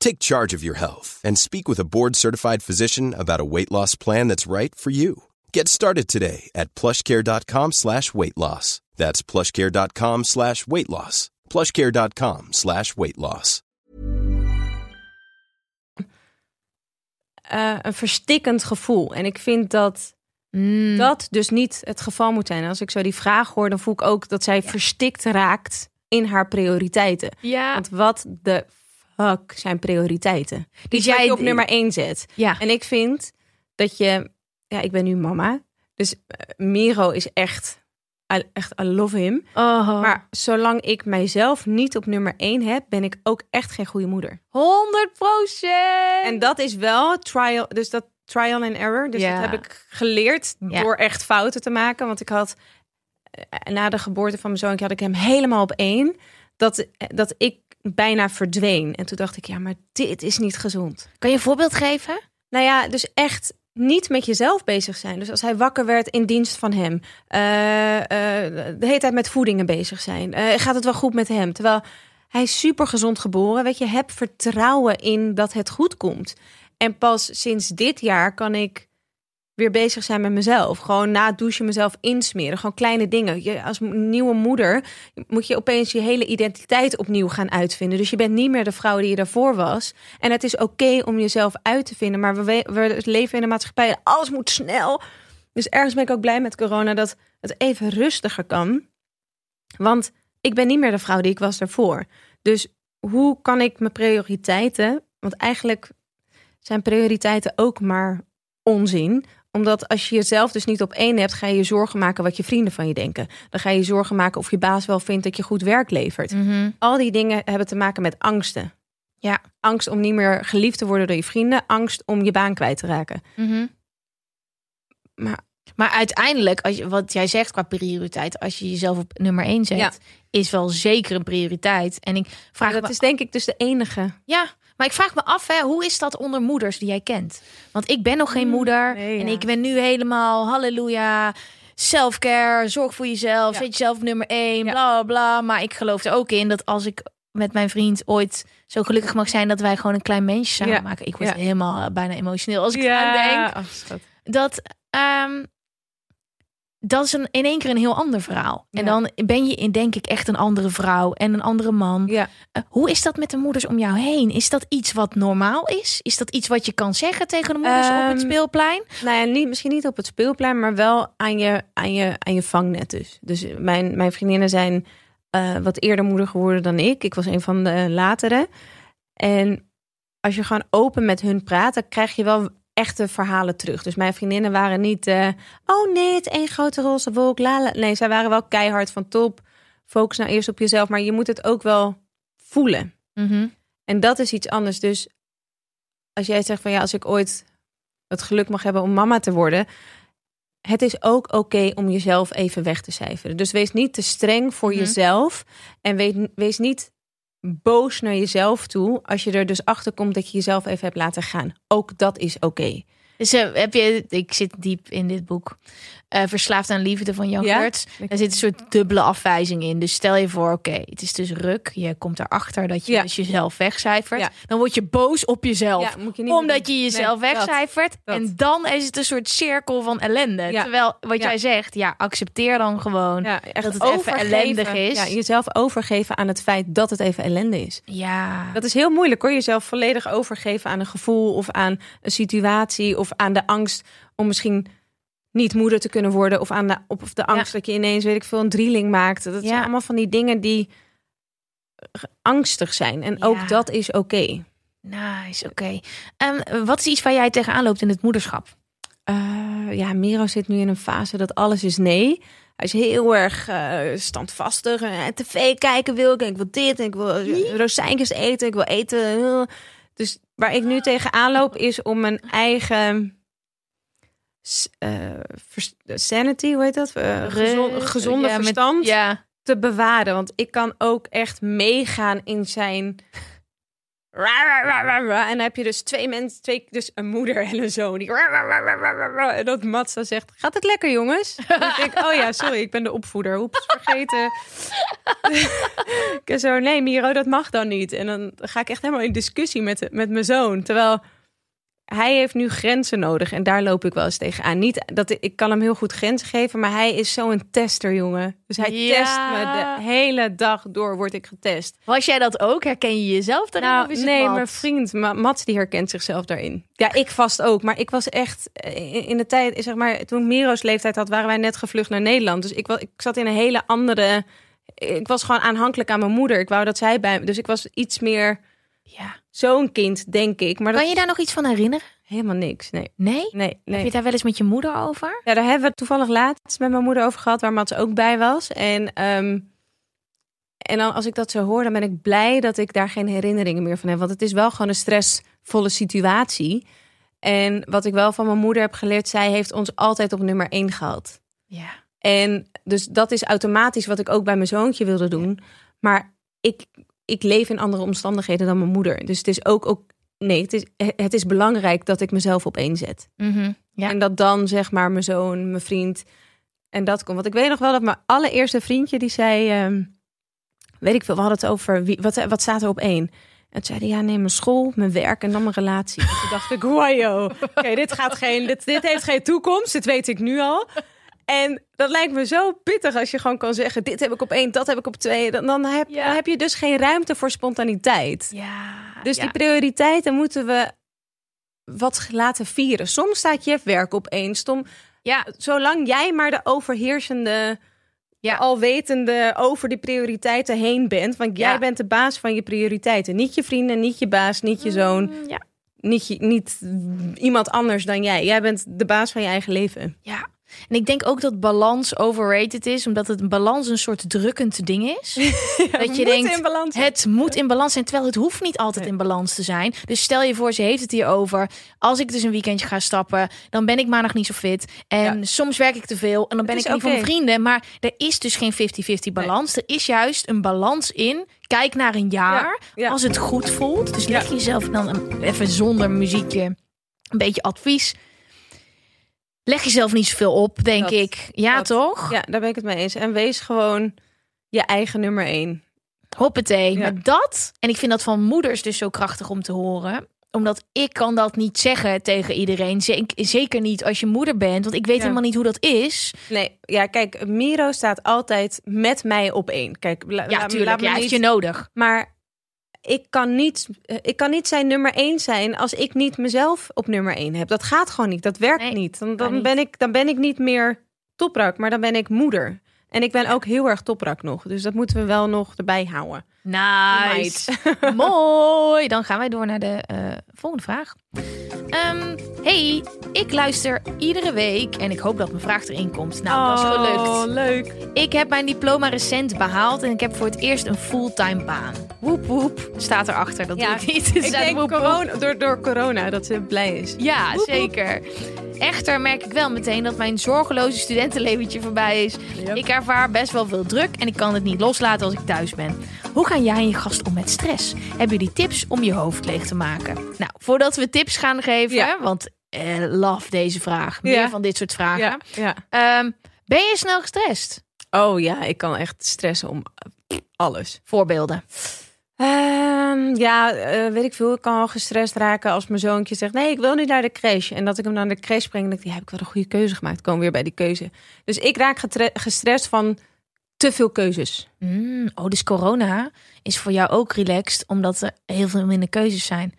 Take charge of your health and speak with a board-certified physician about a weight loss plan that's right for you. Get started today at plushcare.com slash weight loss. That's plushcare.com slash weight loss. plushcare.com slash weight loss. eh, een verstikkend gevoel. En ik vind dat Mm. dat dus niet het geval moet zijn. En als ik zo die vraag hoor, dan voel ik ook dat zij verstikt raakt in haar prioriteiten. Ja. Want wat de fuck zijn prioriteiten? Die Dus jij op nummer één zet. ja. En ik vind dat je, ja, ik ben nu mama, dus eh, Miro is echt, I, echt, I love him. Oh. Maar zolang ik mijzelf niet op nummer één heb, ben ik ook echt geen goede moeder. 100 procent. En dat is wel trial, dus dat trial and error. Dus Ja. dat heb ik geleerd Ja. door echt fouten te maken. Want ik had eh, na de geboorte van mijn zoon had ik hem helemaal op één. Dat, dat ik bijna verdween. En toen dacht ik, ja, maar dit is niet gezond. Kan je een voorbeeld geven? Nou ja, dus echt niet met jezelf bezig zijn. Dus als hij wakker werd in dienst van hem, eh, eh, de hele tijd met voedingen bezig zijn, eh, gaat het wel goed met hem? Terwijl hij is super gezond geboren. Weet je, heb vertrouwen in dat het goed komt. En pas sinds dit jaar kan ik weer bezig zijn met mezelf. Gewoon na het douchen mezelf insmeren. Gewoon kleine dingen. Je, als nieuwe moeder moet je opeens je hele identiteit opnieuw gaan uitvinden. Dus je bent niet meer de vrouw die je daarvoor was. En het is oké om jezelf uit te vinden. Maar we, we- we leven in een maatschappij. Alles moet snel. Dus ergens ben ik ook blij met corona dat het even rustiger kan. Want ik ben niet meer de vrouw die ik was daarvoor. Dus hoe kan ik mijn prioriteiten... Want eigenlijk zijn prioriteiten ook maar onzin omdat als je jezelf dus niet op één hebt, ga je je zorgen maken wat je vrienden van je denken. Dan ga je je zorgen maken of je baas wel vindt dat je goed werk levert. Al die dingen hebben te maken met angsten. Ja. Angst om niet meer geliefd te worden door je vrienden. Angst om je baan kwijt te raken. Maar Maar uiteindelijk, als je, wat jij zegt qua prioriteit, als je jezelf op nummer 1 zet, Ja. is wel zeker een prioriteit. En ik vraag dat me, is denk ik dus de enige. ja, maar ik vraag me af, hè, hoe is dat onder moeders die jij kent? Want ik ben nog geen moeder Mm, nee, en ik ben nu helemaal halleluja. Self-care, zorg voor jezelf, zet jezelf op nummer 1, Ja. bla bla bla. Maar ik geloof er ook in dat als ik met mijn vriend ooit zo gelukkig mag zijn dat wij gewoon een klein mensje samen maken. Ik word helemaal eh, bijna emotioneel als ik eraan denk. dat ehm, dat is een, in één keer een heel ander verhaal. En dan ben je in, denk ik, echt een andere vrouw en een andere man. Ja. Eh, hoe is dat met de moeders om jou heen? Is dat iets wat normaal is? Is dat iets wat je kan zeggen tegen de moeders op het Ehm, speelplein? Nou ja, niet, misschien niet op het speelplein, maar wel aan je, aan je, aan je vangnet dus. Dus mijn, mijn vriendinnen zijn eh, wat eerder moeder geworden dan ik. Ik was een van de latere. En als je gewoon open met hun praat, dan krijg je wel echte verhalen terug. Dus mijn vriendinnen waren niet, eh, oh nee, het één grote roze wolk. La, la. Nee, zij waren wel keihard van top. Focus nou eerst op jezelf, maar je moet het ook wel voelen. Mhm. En dat is iets anders. Dus als jij zegt van ja, als ik ooit het geluk mag hebben om mama te worden. Het is ook oké om jezelf even weg te cijferen. Dus wees niet te streng voor Mhm. jezelf. En wees, wees niet boos naar jezelf toe. Als je er dus achter komt dat je jezelf even hebt laten gaan. Ook dat is oké. Dus eh, heb je, ik zit diep in dit boek. Eh, Verslaafd aan liefde van Jan Ja? Daar zit een soort dubbele afwijzing in. Dus stel je voor, oké, het is dus ruk. Je komt erachter dat je Ja. dus jezelf wegcijfert. Ja. Dan word je boos op jezelf. Ja, moet je niet meer omdat je jezelf Nee, wegcijfert. dat. En dan is het een soort cirkel van ellende. Terwijl wat jij zegt, ja, accepteer dan gewoon. Echt dat het even ellendig is. Ja, jezelf overgeven aan het feit dat het even ellende is. Ja. Dat is heel moeilijk hoor. Jezelf volledig overgeven aan een gevoel of aan een situatie of aan de angst om misschien niet moeder te kunnen worden of aan de, op- of de angst dat je ineens weet ik veel een drieling maakt. Dat zijn allemaal van die dingen die angstig zijn en ook dat is oké. Nice, oké. En wat is iets waar jij tegenaan loopt in het moederschap? Eh, ja, Miro zit nu in een fase dat alles is nee. Hij is heel erg eh, standvastig. Eh, tv kijken wil ik. En ik wil dit. En ik wil rozijntjes eten. Ik wil eten. Dus waar ik nu tegenaan loop is om mijn eigen vers- sanity, hoe heet dat? Eh, gezon- gezonde Ja, met- verstand Ja. te bewaren. Want ik kan ook echt meegaan in zijn. En dan heb je dus twee mensen, twee, dus een moeder en een zoon. Die... En dat Matza zegt, gaat het lekker jongens? En ik denk, oh ja, sorry, ik ben de opvoeder. Oeps, vergeten. ik zo, nee Miro, dat mag dan niet. En dan ga ik echt helemaal in discussie met, met mijn zoon. Terwijl hij heeft nu grenzen nodig en daar loop ik wel eens tegenaan. Niet dat ik, kan hem heel goed grenzen geven, maar hij is zo'n tester, jongen. Dus hij Ja. test me de hele dag door, word ik getest. Was jij dat ook? Herken je jezelf daarin? Nou, of is het nee, Mats? mijn vriend Ma- Mats die herkent zichzelf daarin. Ja, ik vast ook. Maar ik was echt eh, in de tijd, zeg maar, toen ik Miro's leeftijd had, waren wij net gevlucht naar Nederland. Dus ik, was, ik zat in een hele andere. Ik was gewoon aanhankelijk aan mijn moeder. Ik wou dat zij bij me. Dus ik was iets meer Ja. zo'n kind, denk ik. Maar dat Kan je daar nog iets van herinneren? helemaal niks. Nee, Nee? nee, Heb je daar wel eens met je moeder over? Ja, daar hebben we het toevallig laatst met mijn moeder over gehad, waar Mats ook bij was. En, ehm, en dan als ik dat zo hoor, dan ben ik blij dat ik daar geen herinneringen meer van heb. Want het is wel gewoon een stressvolle situatie. En wat ik wel van mijn moeder heb geleerd, zij heeft ons altijd op nummer één gehad. Ja. En dus dat is automatisch wat ik ook bij mijn zoontje wilde doen. Maar ik, ik leef in andere omstandigheden dan mijn moeder. Dus het is ook, ook nee, het is, het is belangrijk dat ik mezelf op één zet. Mhm. Ja. En dat dan zeg maar mijn zoon, mijn vriend en dat komt. Want ik weet nog wel dat mijn allereerste vriendje die zei, ehm, weet ik veel, we hadden het over wie, wat, wat staat er op één. En toen zei hij, ja, nee, mijn school, mijn werk en dan mijn relatie. En toen dacht ik, wajo, oké, dit gaat geen, dit, dit heeft geen toekomst, dit weet ik nu al. En dat lijkt me zo pittig als je gewoon kan zeggen, dit heb ik op één, dat heb ik op twee. Dan, dan, heb, Ja. dan heb je dus geen ruimte voor spontaniteit. Ja. Dus ja. die prioriteiten moeten we wat laten vieren. Soms staat je werk op één. Stom, Ja. zolang jij maar de overheersende, Ja. alwetende over die prioriteiten heen bent. Want jij bent de baas van je prioriteiten. Niet je vrienden, niet je baas, niet je zoon. Mm, Ja. Niet, je, niet iemand anders dan jij. Jij bent de baas van je eigen leven. Ja. En ik denk ook dat balans overrated is, omdat het een balans een soort drukkend ding is. dat je denkt, het moet in balans zijn, terwijl het hoeft niet altijd in balans te zijn. Dus stel je voor, ze heeft het hier over. Als ik dus een weekendje ga stappen, dan ben ik maandag niet zo fit. En Ja. soms werk ik te veel en dan ben ik niet voor mijn vrienden. Maar er is dus geen 50-50 balans. Er is juist een balans in. Kijk naar een jaar, Ja, ja. als het goed voelt. Dus leg jezelf dan een- even zonder muziekje een beetje advies. Leg jezelf niet zoveel op, denk Dat- ik. Ja, dat- toch? Ja, daar ben ik het mee eens. En wees gewoon je eigen nummer één. Hoppatee. Ja. Maar dat, en ik vind dat van moeders dus zo krachtig om te horen. Omdat ik kan dat niet zeggen tegen iedereen. Zek- Zeker niet als je moeder bent. Want ik weet Ja. helemaal niet hoe dat is. Nee, ja, kijk, Miro staat altijd met mij op één. Kijk, la- Ja, tuurlijk. laat me Ja, heeft je nodig. Maar ik kan, niet, eh, ik kan niet zijn nummer één zijn als ik niet mezelf op nummer één heb. Dat gaat gewoon niet. Dat werkt Nee, niet. Dan, dan, niet. Ben ik, dan ben ik niet meer toprak, maar dan ben ik moeder. En ik ben ook heel erg toprak nog. Dus dat moeten we wel nog erbij houden. Nice. Mooi. Dan gaan wij door naar de eh, volgende vraag. Ehm, hey, ik luister iedere week en ik hoop dat mijn vraag erin komt. Nou, dat is gelukt. Oh, leuk. Ik heb mijn diploma recent behaald en ik heb voor het eerst een fulltime baan. Woep woep, staat erachter. Dat Ja, doe ik niet. Ik Staat denk woep, corona, door, door corona dat ze blij is. Ja, zeker. Echter merk ik wel meteen dat mijn zorgeloze studentenleventje voorbij is. Ik ervaar best wel veel druk en ik kan het niet loslaten als ik thuis ben. Hoe gaan jij en je gast om met stress? Hebben jullie tips om je hoofd leeg te maken? Nou, voordat we tips gaan geven, Ja. want eh, love deze vraag. Meer Ja. van dit soort vragen. Ja. Ehm, ben je snel gestrest? Oh ja, ik kan echt stressen om alles. Voorbeelden. Ehm, ja, eh, weet ik veel. Ik kan al gestrest raken als mijn zoontje zegt... nee, ik wil niet naar de crash. En dat ik hem naar de crash breng en denk ik... ja, heb ik wel een goede keuze gemaakt. Komen weer bij die keuze. Dus ik raak gestrest van te veel keuzes. Mm, oh, dus corona is voor jou ook relaxed, omdat er heel veel minder keuzes zijn.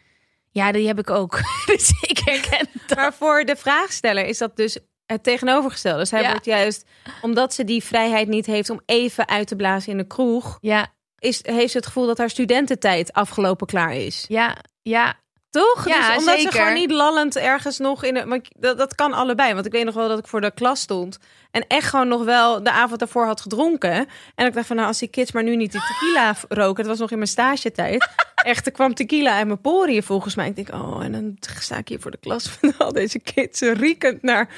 Ja, die heb ik ook. dus ik herken dat. Maar voor de vraagsteller is dat dus het tegenovergestelde. Ja. wordt juist, omdat ze die vrijheid niet heeft... om even uit te blazen in de kroeg... Ja, Is, heeft ze het gevoel dat haar studententijd afgelopen klaar is. ja, ja. Toch? Ja, dus omdat zeker. ze gewoon niet lallend ergens nog in. Want dat, dat kan allebei. Want ik weet nog wel dat ik voor de klas stond. En echt gewoon nog wel de avond daarvoor had gedronken. En ik dacht van nou, als die kids maar nu niet die tequila roken. Het was nog in mijn stagetijd. Echt, er kwam tequila uit mijn poriën volgens mij. Ik denk, oh, en dan sta ik hier voor de klas van al deze kids riekend naar.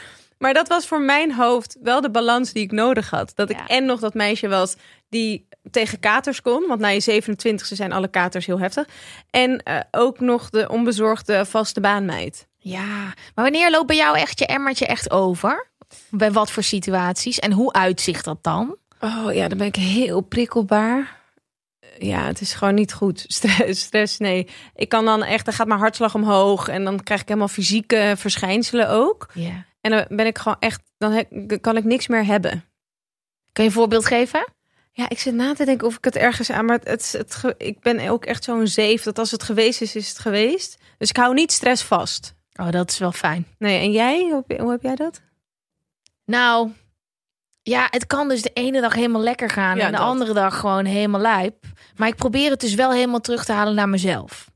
Maar dat was voor mijn hoofd wel de balans die ik nodig had. Dat ik Ja. en nog dat meisje was die tegen katers kon. Want na je 27e zijn alle katers heel heftig. En eh, ook nog de onbezorgde vaste baanmeid. Ja, maar wanneer loopt bij jou echt je emmertje echt over? Bij wat voor situaties? En hoe uitzicht dat dan? Oh ja, dan ben ik heel prikkelbaar. ja, het is gewoon niet goed. Stress, stress, nee. Ik kan dan echt, dan gaat mijn hartslag omhoog en dan krijg ik helemaal fysieke verschijnselen ook. Ja. En dan ben ik gewoon echt, dan kan ik niks meer hebben. Kan je een voorbeeld geven? Ja, ik zit na te denken of ik het ergens aan, maar het, het, ik ben ook echt zo'n zeef dat als het geweest is, is het geweest. Dus ik hou niet stress vast. Oh, dat is wel fijn. Nee, en jij? Hoe heb, hoe heb jij dat? Nou, ja, het kan dus de ene dag helemaal lekker gaan Ja, en de dat. andere dag gewoon helemaal lijp. Maar ik probeer het dus wel helemaal terug te halen naar mezelf.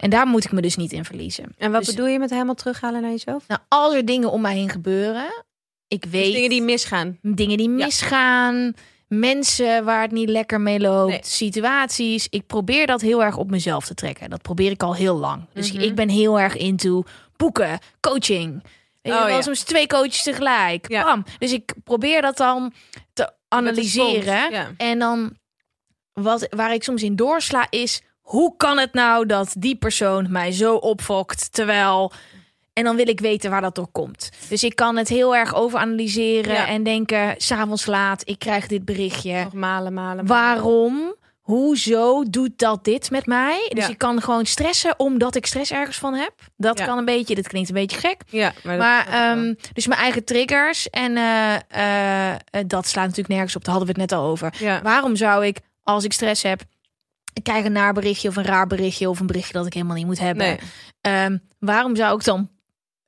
En daar moet ik me dus niet in verliezen. En wat Dus- bedoel je met helemaal terughalen naar jezelf? Nou, als er dingen om mij heen gebeuren, ik weet Dus dingen die misgaan. dingen die Ja. misgaan, mensen waar het niet lekker mee loopt, Nee. situaties. Ik probeer dat heel erg op mezelf te trekken. Dat probeer ik al heel lang. Dus Mhm. ik ben heel erg into boeken, coaching. Weet je, Oh, wel ja. soms twee coaches tegelijk. Ja. Bam. Dus ik probeer dat dan te analyseren. ja. En dan wat, waar ik soms in doorsla is... hoe kan het nou dat die persoon mij zo opfokt... terwijl... En dan wil ik weten waar dat door komt. Dus ik kan het heel erg overanalyseren Ja. en denken... s'avonds laat, ik krijg dit berichtje. Nog malen, malen. malen. Waarom? Hoezo doet dat dit met mij? Dus Ja. ik kan gewoon stressen omdat ik stress ergens van heb. Dat Ja. kan een beetje, dit klinkt een beetje gek. Ja, maar, dat ehm, dus mijn eigen triggers en eh, eh, eh, dat slaat natuurlijk nergens op. Daar hadden we het net al over. Waarom zou ik, als ik stress heb, ik krijg een naar berichtje of een raar berichtje of een berichtje dat ik helemaal niet moet hebben. Nee. Ehm, waarom zou ik dan?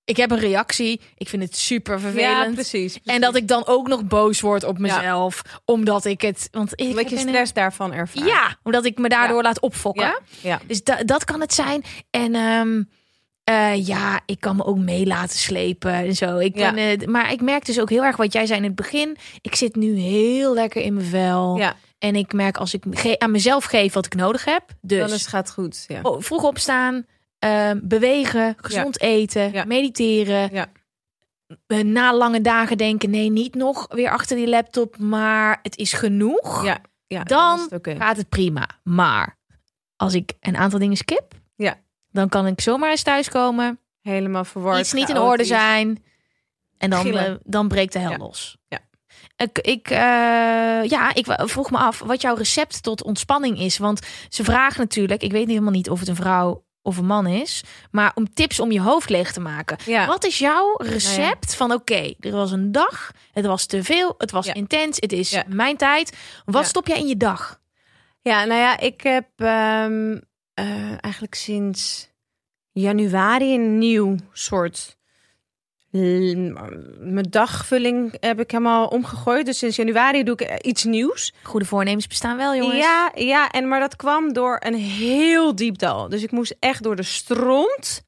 Ik heb een reactie. Ik vind het super Ja, vervelend. precies, en dat ik dan ook nog boos word op Ja. mezelf, omdat ik het, want ik Omdat je een- stress daarvan ervaart. ja, omdat ik me daardoor laat opfokken. Ja? Ja. Dus da- dat kan het zijn. En ehm, eh, ja, ik kan me ook mee laten slepen en zo. Ik Ja. ben, eh, maar ik merk dus ook heel erg wat jij zei in het begin. Ik zit nu heel lekker in mijn vel. Ja, En ik merk als ik aan mezelf geef wat ik nodig heb. Dus dan is het gaat goed. Ja. oh, vroeg opstaan, ehm, bewegen, gezond eten, Ja. mediteren. Ja. Eh, Na lange dagen denken, nee, niet nog weer achter die laptop, maar het is genoeg. Ja, ja Dan het gaat het prima. Maar als ik een aantal dingen skip, Ja. dan kan ik zomaar eens thuiskomen, helemaal verward. iets niet in orde zijn en dan, eh, dan breekt de hel los. Ja. Ik, ik, eh, ja, ik vroeg me af wat jouw recept tot ontspanning is. Want ze vragen natuurlijk, ik weet helemaal niet of het een vrouw of een man is, maar om tips om je hoofd leeg te maken. Ja. Wat is jouw recept van oké, er was een dag, het was te veel, het was Ja. intens, het is mijn tijd. Wat stop jij in je dag? Ja, nou ja, ik heb ehm, eh, eigenlijk sinds januari een nieuw soort. Mijn dagvulling heb ik helemaal omgegooid. Dus sinds januari doe ik eh, iets nieuws. Goede voornemens bestaan wel, jongens. Ja, ja, en maar dat kwam door een heel diep dal. Dus ik moest echt door de stront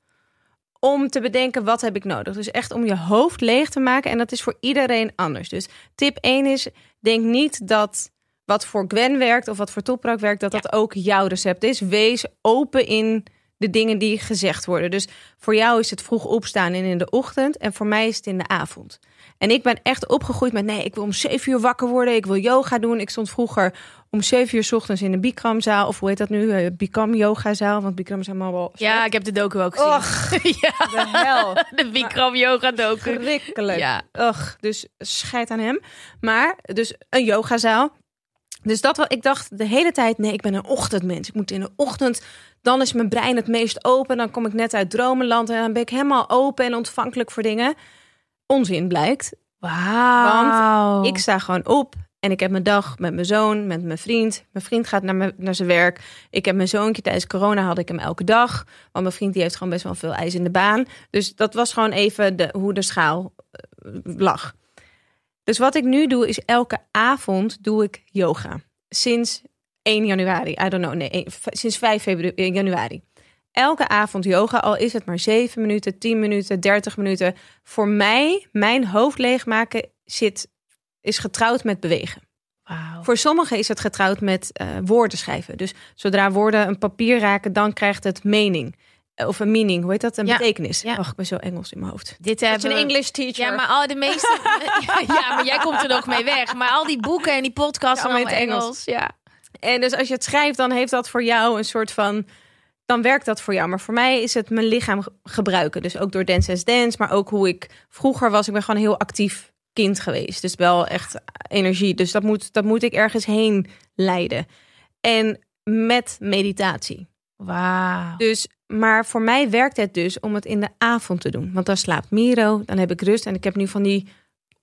om te bedenken wat heb ik nodig. Dus echt om je hoofd leeg te maken. En dat is voor iedereen anders. Dus tip 1 is, denk niet dat wat voor Gwen werkt of wat voor Toprak werkt, dat dat ook jouw recept is. Wees open in de dingen die gezegd worden. Dus voor jou is het vroeg opstaan en in de ochtend. En voor mij is het in de avond. En ik ben echt opgegroeid met nee, ik wil om 7 uur wakker worden. Ik wil yoga doen. Ik stond vroeger om 7 uur 's ochtends in de Bikramzaal. Of hoe heet dat nu? Eh, Bikram yogazaal. Want Bikram is helemaal wel... Ja, ik heb de docu ook gezien. Och, ja, de hel. de Bikram yoga docu. Schrikkelijk. Ja. Dus scheid aan hem. Maar, dus een yogazaal. Dus dat wel, ik dacht de hele tijd, nee, ik ben een ochtendmens. Ik moet in de ochtend, dan is mijn brein het meest open. Dan kom ik net uit dromenland en dan ben ik helemaal open en ontvankelijk voor dingen. Onzin blijkt. Wauw. Ik sta gewoon op en ik heb mijn dag met mijn zoon, met mijn vriend. Mijn vriend gaat naar, mijn, naar zijn werk. Ik heb mijn zoontje. Tijdens corona had ik hem elke dag. Want mijn vriend die heeft gewoon best wel veel ijs in de baan. Dus dat was gewoon even de, hoe de schaal eh, lag. Dus wat ik nu doe is elke avond doe ik yoga. Sinds 1 januari. I don't know. Nee, sinds 5 februari, januari. Elke avond yoga, al is het maar 7 minuten, 10 minuten, 30 minuten. Voor mij, mijn hoofd leegmaken zit, is getrouwd met bewegen. Wauw. Voor sommigen is het getrouwd met eh, woorden schrijven. Dus zodra woorden een papier raken, dan krijgt het mening. Eh, Of een meaning, hoe heet dat? Een Ja. betekenis. Ja. Ach, ik ben zo Engels in mijn hoofd. Dit Dat hebben is een English teacher. Ja, maar al de meeste. ja, maar jij komt er nog mee weg. Maar al die boeken en die podcasts Ja, allemaal in het Engels. Ja. En dus als je het schrijft, dan heeft dat voor jou een soort van. Dan werkt dat voor jou. Maar voor mij is het mijn lichaam ge- gebruiken. Dus ook door Dance as Dance. Maar ook hoe ik vroeger was. Ik ben gewoon een heel actief kind geweest. Dus wel echt energie. Dus dat moet, dat moet ik ergens heen leiden. En met meditatie. Wauw. Dus, maar voor mij werkt het dus om het in de avond te doen. Want dan slaapt Miro, dan heb ik rust. En ik heb nu van die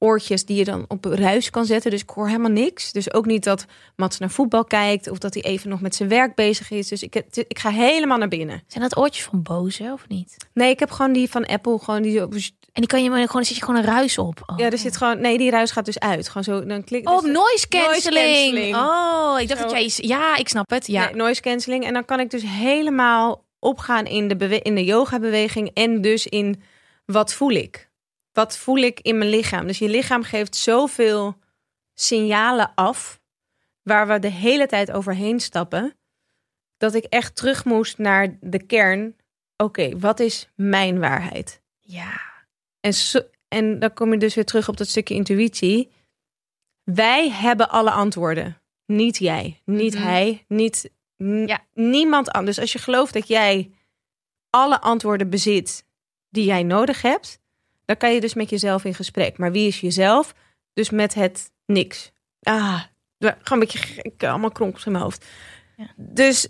oortjes die je dan op ruis kan zetten. Dus ik hoor helemaal niks. Dus ook niet dat Mats naar voetbal kijkt... of dat hij even nog met zijn werk bezig is. Dus ik, ik ga helemaal naar binnen. Zijn dat oortjes van Boze of niet? Nee, ik heb gewoon die van Apple. Gewoon die, En die kan je maar gewoon, zit je gewoon een ruis op. Oh. ja, er zit gewoon... Nee, die ruis gaat dus uit. Gewoon zo, dan klik Oh, dus- noise cancelling. cancelling. Oh, ik dacht Zo. dat jij... Ja, ik snap het. Ja. Nee, noise cancelling. En dan kan ik dus helemaal opgaan in de, in de yoga beweging en dus in wat voel ik. Wat voel ik in mijn lichaam? Dus je lichaam geeft zoveel signalen af waar we de hele tijd overheen stappen, dat ik echt terug moest naar de kern. Oké, wat is mijn waarheid? ja. En, zo- en dan kom je dus weer terug op dat stukje intuïtie. Wij hebben alle antwoorden. Niet jij, niet Mhm. hij, niet Ja. niemand anders. Als je gelooft dat jij alle antwoorden bezit die jij nodig hebt, dan kan je dus met jezelf in gesprek. Maar wie is jezelf? Dus met het niks. Ah, gewoon een beetje gek, allemaal kronkels in mijn hoofd. Ja. Dus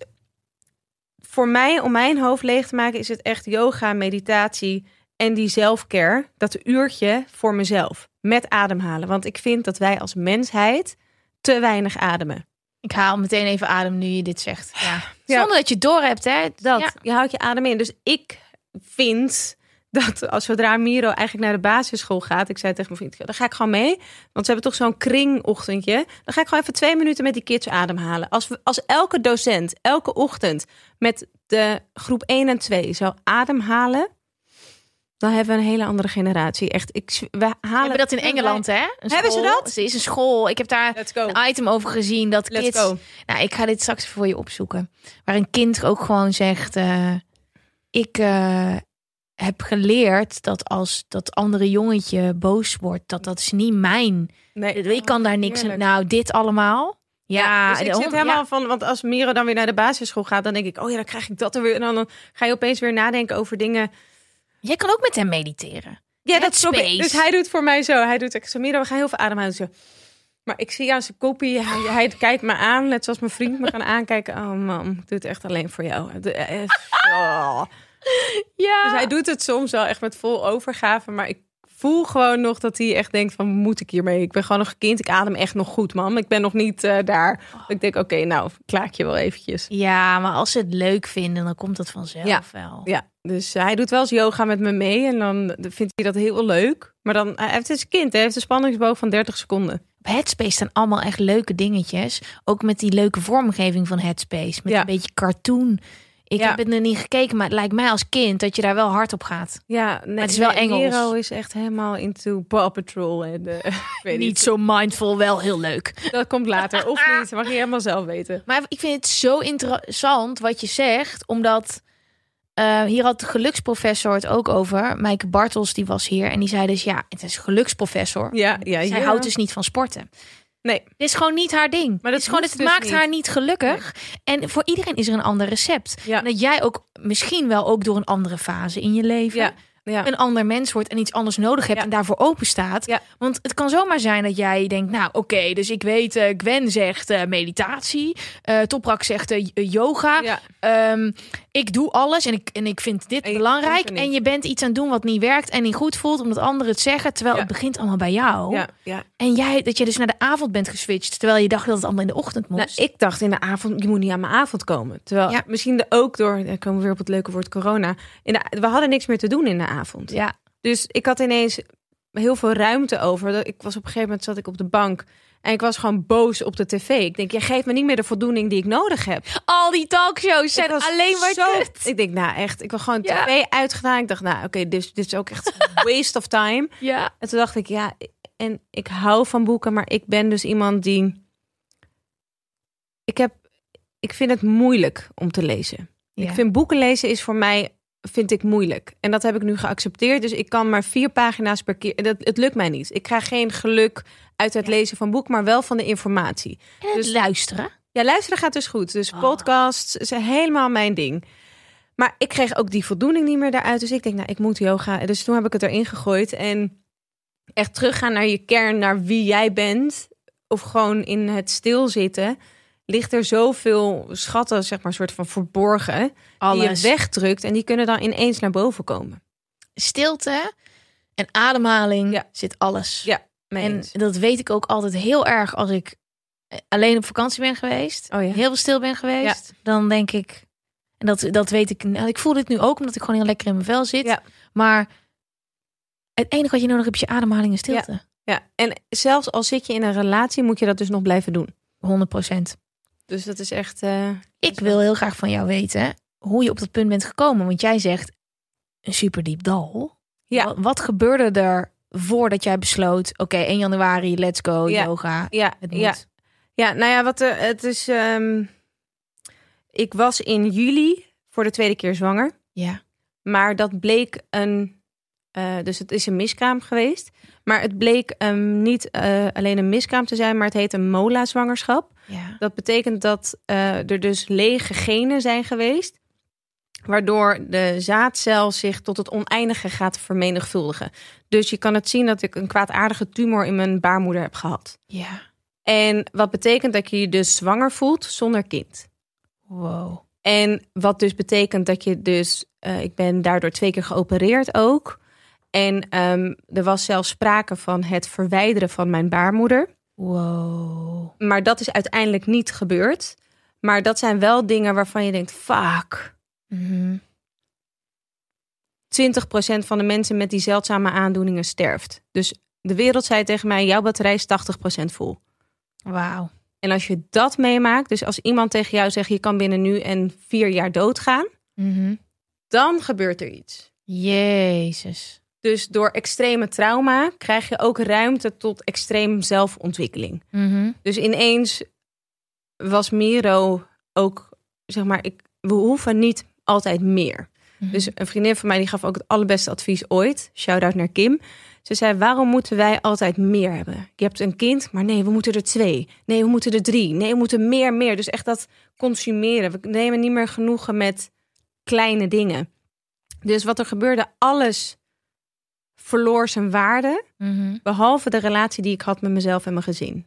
voor mij, om mijn hoofd leeg te maken, is het echt yoga, meditatie en die zelfcare. Dat uurtje voor mezelf. Met ademhalen. Want ik vind dat wij als mensheid te weinig ademen. Ik haal meteen even adem nu je dit zegt. Ja. Ja. Zonder dat je door hebt, hè? Dat, Ja. je houdt je adem in. Dus ik vind dat als zodra Miro eigenlijk naar de basisschool gaat, ik zei tegen mijn vriend, dan ga ik gewoon mee. Want ze hebben toch zo'n kringochtendje. Dan ga ik gewoon even twee minuten met die kids ademhalen. Als, we, als elke docent elke ochtend met de groep 1 en 2 zou ademhalen, dan hebben we een hele andere generatie. Echt, ik, we halen hebben dat in Engeland, hè? Een Hebben ze dat? Er is een school. Ik heb daar een item over gezien dat Let's kids... go. Nou, ik ga dit straks voor je opzoeken. Waar een kind ook gewoon zegt... eh, ik eh, heb geleerd dat als dat andere jongetje boos wordt... dat dat is niet mijn. Nee. Ik kan daar niks aan... Nou, dit allemaal... Ja, dus ik zit helemaal ja. van, want als Miro dan weer naar de basisschool gaat, dan denk ik, oh ja, dan krijg ik dat er weer. En dan, dan ga je opeens weer nadenken over dingen. Jij kan ook met hem mediteren. Ja, dat probeer Dus hij doet voor mij zo. Hij doet, ik zeg, Miro, we gaan heel veel ademhalen. Zo. Maar ik zie aan zijn kopie, hij, hij kijkt me aan, net zoals mijn vriend me gaan aankijken. Oh man, ik doe het echt alleen voor jou. De- eh, oh. Ja. Dus hij doet het soms wel echt met vol overgave, maar ik voel gewoon nog dat hij echt denkt van, moet ik hiermee? Ik ben gewoon nog een kind, ik adem echt nog goed, man. Ik ben nog niet eh, daar. Ik denk, oké, nou, klaak je wel eventjes. Ja, maar als ze het leuk vinden, dan komt dat vanzelf Ja. wel. Ja, dus hij doet wel eens yoga met me mee en dan vindt hij dat heel leuk. Maar dan, hij heeft het kind, hij heeft een spanningsboog van 30 seconden. Op Headspace staan allemaal echt leuke dingetjes. Ook met die leuke vormgeving van Headspace. Met Ja. een beetje cartoon. Ik Ja. heb het nog niet gekeken, maar het lijkt mij als kind dat je daar wel hard op gaat. Ja, nee, het is wel Engels. Miro is echt helemaal into Paw Patrol. En, eh, weet Niet zo mindful, wel heel leuk. dat komt later. Of niet, mag je helemaal zelf weten. Maar ik vind het zo interessant wat je zegt, omdat eh, hier had de geluksprofessor het ook over. Maaike Bartels die was hier en die zei dus ja, het is geluksprofessor. Ja, ja, Zij ja. houdt dus niet van sporten. Nee, Dit is gewoon niet haar ding. Maar dat is gewoon, het dus maakt niet. haar niet gelukkig. En voor iedereen is er een ander recept. Ja. En dat jij ook misschien wel ook door een andere fase in je leven ja, ja. een ander mens wordt en iets anders nodig hebt Ja. en daarvoor open staat. Ja. Want het kan zomaar zijn dat jij denkt, nou oké, dus ik weet, eh, Gwen zegt eh, meditatie, eh Toprak zegt yoga. Ehm, ik doe alles en ik, en ik vind dit En belangrijk. En je bent iets aan het doen wat niet werkt en niet goed voelt, omdat anderen het zeggen. Terwijl het begint allemaal bij jou. ja, ja. En jij, dat je dus naar de avond bent geswitcht, terwijl je dacht dat het allemaal in de ochtend Nou, moest. ik dacht in de avond, je moet niet aan mijn avond komen. Terwijl misschien de, ook door, dan komen we weer op het leuke woord corona. In de, we hadden niks meer te doen in de avond. ja, Dus ik had ineens heel veel ruimte over. Ik was op een gegeven moment zat ik op de bank en ik was gewoon boos op de tv. Ik denk, jij geeft me niet meer de voldoening die ik nodig heb. al die talkshows zijn was alleen maar zo- kut. Ik denk, nou echt, ik wil gewoon Ja. tv uitgedaan. Ik dacht, nou oké, dus dit is ook echt waste of time. Ja, En toen dacht ik, ja, en ik hou van boeken, maar ik ben dus iemand die. Ik heb, ik vind het moeilijk om te lezen. Ja. Ik vind boeken lezen is voor mij vind ik moeilijk. En dat heb ik nu geaccepteerd. Dus ik kan maar vier pagina's per keer. Dat, het lukt mij niet. Ik krijg geen geluk uit het Ja. lezen van boek, maar wel van de informatie. En Dus- luisteren. Ja, luisteren gaat dus goed. Dus Oh. podcasts zijn helemaal mijn ding. Maar ik kreeg ook die voldoening niet meer daaruit. Dus ik denk, nou, ik moet yoga. Dus toen heb ik het erin gegooid. En echt teruggaan naar je kern, naar wie jij bent. Of gewoon in het stilzitten. Ligt er zoveel schatten, zeg maar, soort van verborgen, die Alles. je wegdrukt en die kunnen dan ineens naar boven komen. Stilte en ademhaling Ja. zit alles. Ja, En dat weet ik ook altijd heel erg als ik eh, alleen op vakantie ben geweest. Oh ja. Heel veel stil ben geweest. Dan denk ik, en dat, dat weet ik, nou, ik voel dit nu ook omdat ik gewoon heel lekker in mijn vel zit. Ja. Maar het enige wat je nodig hebt is je ademhaling en stilte. Ja, en zelfs al zit je in een relatie, moet je dat dus nog blijven doen. 100 procent. Dus dat is echt. eh, Ik wil heel graag van jou weten hoe je op dat punt bent gekomen. Want jij zegt een super diep dal. Ja. Wat, wat gebeurde er voordat jij besloot, oké, 1 januari, let's go, Ja. yoga. ja, Het moet. ja, ja, nou ja, wat er, het is. ehm, ik was in juli voor de tweede keer zwanger. ja. Maar dat bleek een. Eh, dus het is een miskraam geweest. Maar het bleek ehm, niet eh, alleen een miskraam te zijn, maar het heet een mola-zwangerschap. ja. Dat betekent dat eh, er dus lege genen zijn geweest. Waardoor de zaadcel zich tot het oneindige gaat vermenigvuldigen. Dus je kan het zien dat ik een kwaadaardige tumor in mijn baarmoeder heb gehad. Ja. En wat betekent dat je je dus zwanger voelt zonder kind. Wow. En wat dus betekent dat je dus, ik ben daardoor twee keer geopereerd ook. En ehm, er was zelfs sprake van het verwijderen van mijn baarmoeder. Wow. Maar dat is uiteindelijk niet gebeurd. Maar dat zijn wel dingen waarvan je denkt, fuck. Mhm. 20% van de mensen met die zeldzame aandoeningen sterft. Dus de wereld zei tegen mij, jouw batterij is 80% vol. Wauw. En als je dat meemaakt, dus als iemand tegen jou zegt, je kan binnen nu en vier jaar doodgaan, Mhm. dan gebeurt er iets. Jezus. Dus door extreme trauma krijg je ook ruimte tot extreem zelfontwikkeling. Mhm. Dus ineens was Miro ook, zeg maar, ik, we hoeven niet altijd meer. Mhm. Dus een vriendin van mij die gaf ook het allerbeste advies ooit. Shout-out naar Kim. Ze zei, waarom moeten wij altijd meer hebben? Je hebt een kind, maar nee, we moeten er twee. Nee, we moeten er drie. Nee, we moeten meer, meer. Dus echt dat consumeren. We nemen niet meer genoegen met kleine dingen. Dus wat er gebeurde, alles verloor zijn waarde. Mhm. Behalve de relatie die ik had met mezelf en mijn gezin.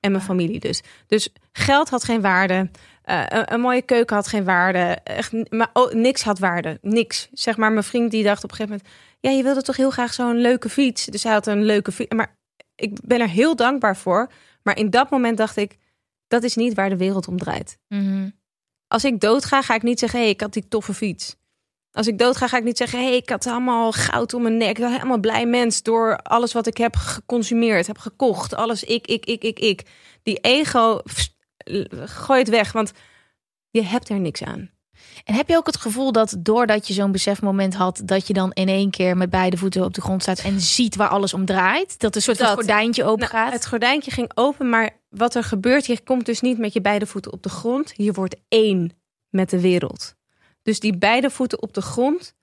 En mijn familie dus. Dus geld had geen waarde. Eh, een, een mooie keuken had geen waarde. Echt, maar oh, niks had waarde. Niks. Zeg maar, mijn vriend die dacht op een gegeven moment... Ja, je wilde toch heel graag zo'n leuke fiets. Dus hij had een leuke fiets. Maar ik ben er heel dankbaar voor. Maar in dat moment dacht ik... Dat is niet waar de wereld om draait. Mhm. Als ik doodga, ga ik niet zeggen... Hé, hey, ik had die toffe fiets. Als ik doodga, ga ik niet zeggen... Hé, hey, ik had allemaal goud om mijn nek. Ik ben helemaal blij mens door alles wat ik heb geconsumeerd, heb gekocht. Alles ik, ik, ik, ik, ik. Die ego, pst, gooi het weg, want je hebt er niks aan. En heb je ook het gevoel dat doordat je zo'n besefmoment had, dat je dan in één keer met beide voeten op de grond staat en ziet waar alles om draait? Dat een soort van Dat. gordijntje open Nou, gaat? het gordijntje ging open, maar wat er gebeurt, je komt dus niet met je beide voeten op de grond. Je wordt één met de wereld. Dus die beide voeten op de grond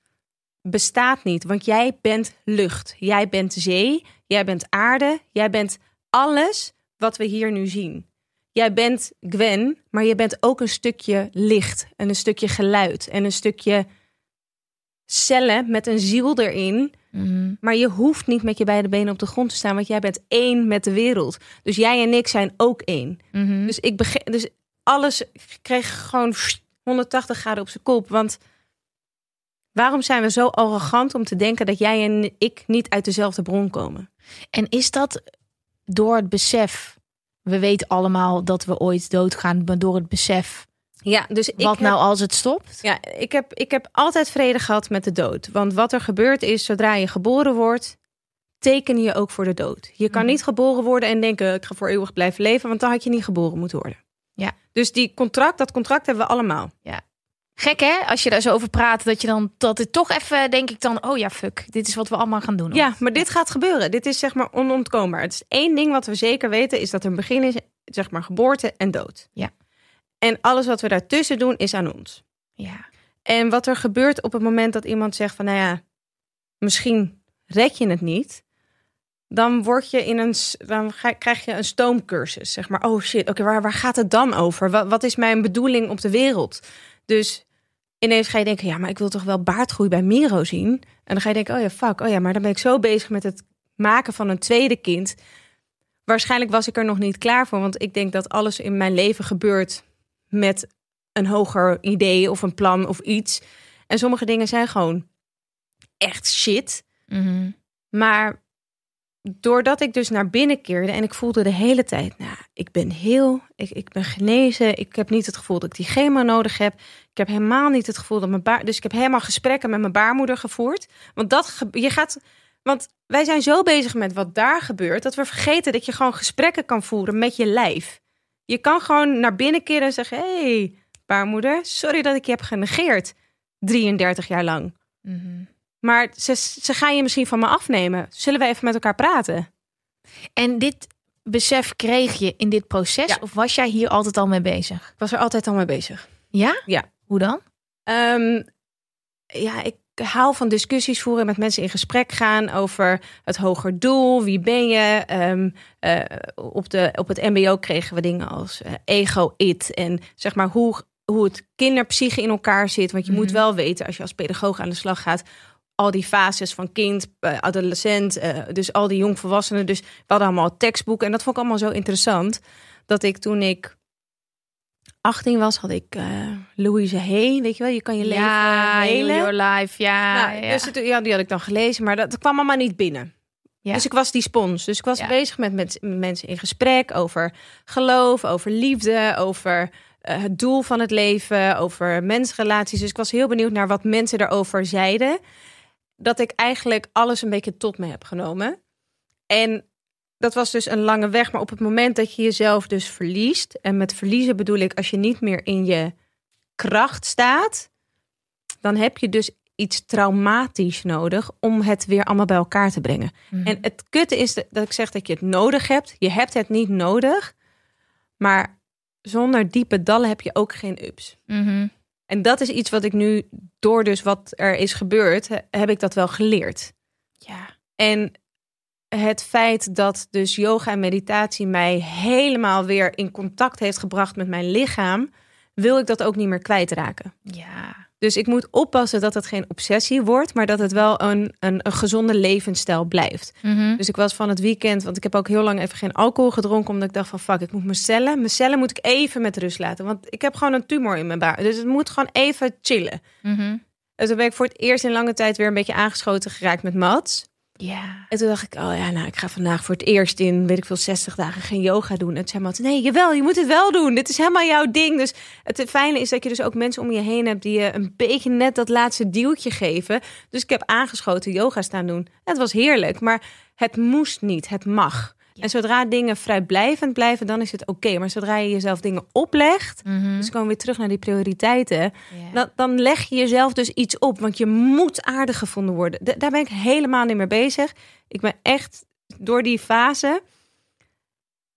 bestaat niet, want jij bent lucht. Jij bent zee, jij bent aarde, jij bent alles wat we hier nu zien. Jij bent Gwen, maar je bent ook een stukje licht en een stukje geluid en een stukje cellen met een ziel erin. Mhm. Maar je hoeft niet met je beide benen op de grond te staan, want jij bent één met de wereld. Dus jij en ik zijn ook één. Mhm. Dus ik begin, dus alles kreeg gewoon 180 graden op zijn kop. Want waarom zijn we zo arrogant om te denken dat jij en ik niet uit dezelfde bron komen? En is dat door het besef? We weten allemaal dat we ooit doodgaan, maar door het besef. Ja, dus ik wat heb- nou als het stopt? Ja, ik heb, ik heb altijd vrede gehad met de dood. Want wat er gebeurt is, zodra je geboren wordt, teken je ook voor de dood. Je kan Mhm. niet geboren worden en denken, ik ga voor eeuwig blijven leven, want dan had je niet geboren moeten worden. Ja. Dus die contract, dat contract hebben we allemaal. Gek hè, als je daar zo over praat, dat je dan dat het toch even denk ik dan, oh ja, fuck, dit is wat we allemaal gaan doen. Ja, maar dit gaat gebeuren. Dit is zeg maar onontkoombaar. Het is één ding wat we zeker weten, is dat er een begin is, zeg maar geboorte en dood. Ja. En alles wat we daartussen doen, is aan ons. ja. En wat er gebeurt op het moment dat iemand zegt van, nou ja, misschien red je het niet, dan word je in een, dan ga- krijg je een stoomcursus, zeg maar. Oh shit, oké, waar, waar gaat het dan over? Wat, wat is mijn bedoeling op de wereld? Dus ineens ga je denken, ja, maar ik wil toch wel baardgroei bij Miro zien. En dan ga je denken, oh ja, fuck, oh ja, maar dan ben ik zo bezig met het maken van een tweede kind, waarschijnlijk was ik er nog niet klaar voor. Want ik denk dat alles in mijn leven gebeurt met een hoger idee of een plan of iets. En sommige dingen zijn gewoon echt shit. Mhm. Maar doordat ik dus naar binnen keerde en ik voelde de hele tijd, nou, ik ben heel, ik, ik ben genezen. Ik heb niet het gevoel dat ik die chemo nodig heb. Ik heb helemaal niet het gevoel dat mijn baar, dus ik heb helemaal gesprekken met mijn baarmoeder gevoerd. Want dat, je gaat, want wij zijn zo bezig met wat daar gebeurt, dat we vergeten dat je gewoon gesprekken kan voeren met je lijf. Je kan gewoon naar binnen keren en zeggen, hé, hey, baarmoeder, sorry dat ik je heb genegeerd 33 jaar lang. Mhm. Maar ze, ze gaan je misschien van me afnemen. Zullen we even met elkaar praten? En dit besef kreeg je in dit proces? Ja. Of was jij hier altijd al mee bezig? Ik was er altijd al mee bezig. Ja? Ja. Hoe dan? Ehm, ja, ik hou van discussies voeren, met mensen in gesprek gaan over het hoger doel. Wie ben je? Ehm, eh, op, de, op het MBO kregen we dingen als eh, ego, it. En zeg maar hoe, hoe het kinderpsyche in elkaar zit. Want je moet Mhm. wel weten, als je als pedagoog aan de slag gaat, al die fases van kind, eh, adolescent, eh, dus al die jongvolwassenen. Dus we hadden allemaal tekstboeken. En dat vond ik allemaal zo interessant. Dat ik toen ik 18 was, had ik eh, Louise Hay. Weet je wel, je kan je leven ja, helen. Your Life. Ja, Nou, ja. Dus het- ja, die had ik dan gelezen, maar dat, dat kwam allemaal niet binnen. Ja. Dus ik was die spons. Dus ik was Ja. bezig met, met, mensen in gesprek over geloof, over liefde, over het doel van het leven, over mensrelaties. Dus ik was heel benieuwd naar wat mensen daarover zeiden. Dat ik eigenlijk alles een beetje tot me heb genomen. En dat was dus een lange weg. Maar op het moment dat je jezelf dus verliest. En met verliezen bedoel ik als je niet meer in je kracht staat. Dan heb je dus iets traumatisch nodig om het weer allemaal bij elkaar te brengen. Mhm. En het kutte is dat ik zeg dat je het nodig hebt. Je hebt het niet nodig. Maar zonder diepe dallen heb je ook geen ups. Mhm. En dat is iets wat ik nu, door dus wat er is gebeurd, he- heb ik dat wel geleerd. Ja. En het feit dat dus yoga en meditatie mij helemaal weer in contact heeft gebracht met mijn lichaam, wil ik dat ook niet meer kwijtraken. Ja. Dus ik moet oppassen dat het geen obsessie wordt, maar dat het wel een, een, een gezonde levensstijl blijft. Mhm. Dus ik was van het weekend, want ik heb ook heel lang even geen alcohol gedronken, omdat ik dacht van fuck, ik moet mijn cellen, mijn cellen moet ik even met rust laten, want ik heb gewoon een tumor in mijn baar, dus het moet gewoon even chillen. Mhm. Dus toen ben ik voor het eerst in lange tijd weer een beetje aangeschoten geraakt met Mats. Ja. En toen dacht ik, oh ja, nou, ik ga vandaag voor het eerst in, weet ik veel, 60 dagen geen yoga doen. En toen zei Mats, nee, jawel, je moet het wel doen. Dit is helemaal jouw ding. Dus het fijne is dat je dus ook mensen om je heen hebt die je een beetje net dat laatste duwtje geven. Dus ik heb aangeschoten yoga staan doen. Het was heerlijk, maar het moest niet, het mag. En zodra dingen vrijblijvend blijven, dan is het oké. Maar zodra je jezelf dingen oplegt, Mhm. dus komen we weer terug naar die prioriteiten. Dan, dan leg je jezelf dus iets op, want je moet aardig gevonden worden. D- daar ben ik helemaal niet mee bezig. Ik ben echt door die fase.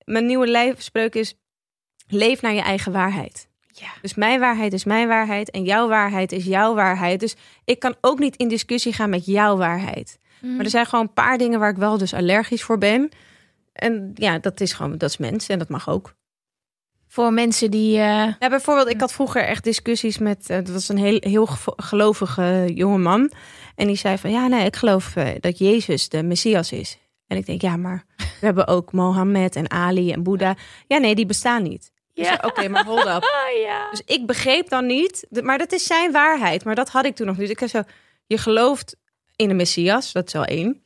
Mijn nieuwe lijfspreuk is: leef naar je eigen waarheid. Ja. Dus mijn waarheid is mijn waarheid en jouw waarheid is jouw waarheid. Dus ik kan ook niet in discussie gaan met jouw waarheid. Mhm. Maar er zijn gewoon een paar dingen waar ik wel dus allergisch voor ben. En ja, dat is gewoon, dat is mens en dat mag ook. Voor mensen die... eh, Ja, bijvoorbeeld, ik had vroeger echt discussies met. eh, dat was een heel, heel gelovige jonge man. En die zei van ja, nee, ik geloof eh, dat Jezus de messias is. En ik denk, ja, maar we hebben ook Mohammed en Ali en Boeddha. Ja, nee, die bestaan niet. Ja. Oké, maar hold up. Ja. Dus ik begreep dan niet, maar dat is zijn waarheid. Maar dat had ik toen nog niet. Ik zei zo, je gelooft in de messias, dat is wel één.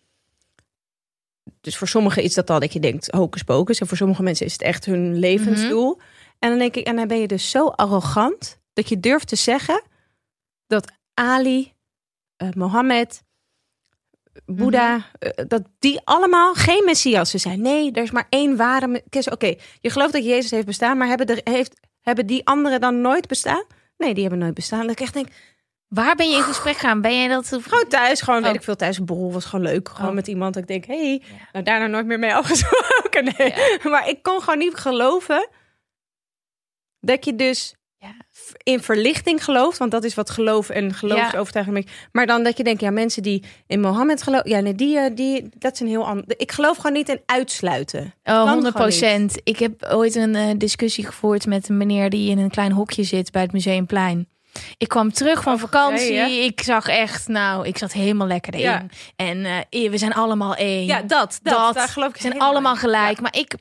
Dus voor sommigen is dat dan dat je denkt, hocus pocus. En voor sommige mensen is het echt hun levensdoel. En dan denk ik, en dan ben je dus zo arrogant dat je durft te zeggen dat Ali, eh, Mohammed, Boeddha, eh, dat die allemaal geen messiassen zijn. Nee, er is maar één ware. Oké, je gelooft dat Jezus heeft bestaan, maar hebben, er, heeft, hebben die anderen dan nooit bestaan? Nee, die hebben nooit bestaan. Dat ik echt denk, Waar ben je in gesprek gaan? Ben jij dat... gewoon thuis, gewoon Oh. weet ik veel, thuis een borrel was gewoon leuk. Gewoon Oh. met iemand dat ik denk, hé, hey, Ja. nou daarna nooit meer mee afgesproken. Nee. Maar ik kon gewoon niet geloven dat je dus Ja. in verlichting gelooft, want dat is wat geloof en geloofsovertuiging. Maar dan dat je denkt, ja, mensen die in Mohammed geloven, ja, nee, die, eh, die, dat is een heel ander. Ik geloof gewoon niet in uitsluiten. Oh, Kan 100 gewoon Ik heb ooit een eh, discussie gevoerd met een meneer die in een klein hokje zit bij het Museumplein. Ik kwam terug van vakantie. ja, ja. Ik zag echt, nou, ik zat helemaal lekker erin. Ja. En eh, we zijn allemaal één. Ja, dat, dat, dat. daar geloof ik We zijn allemaal in. gelijk. Maar ik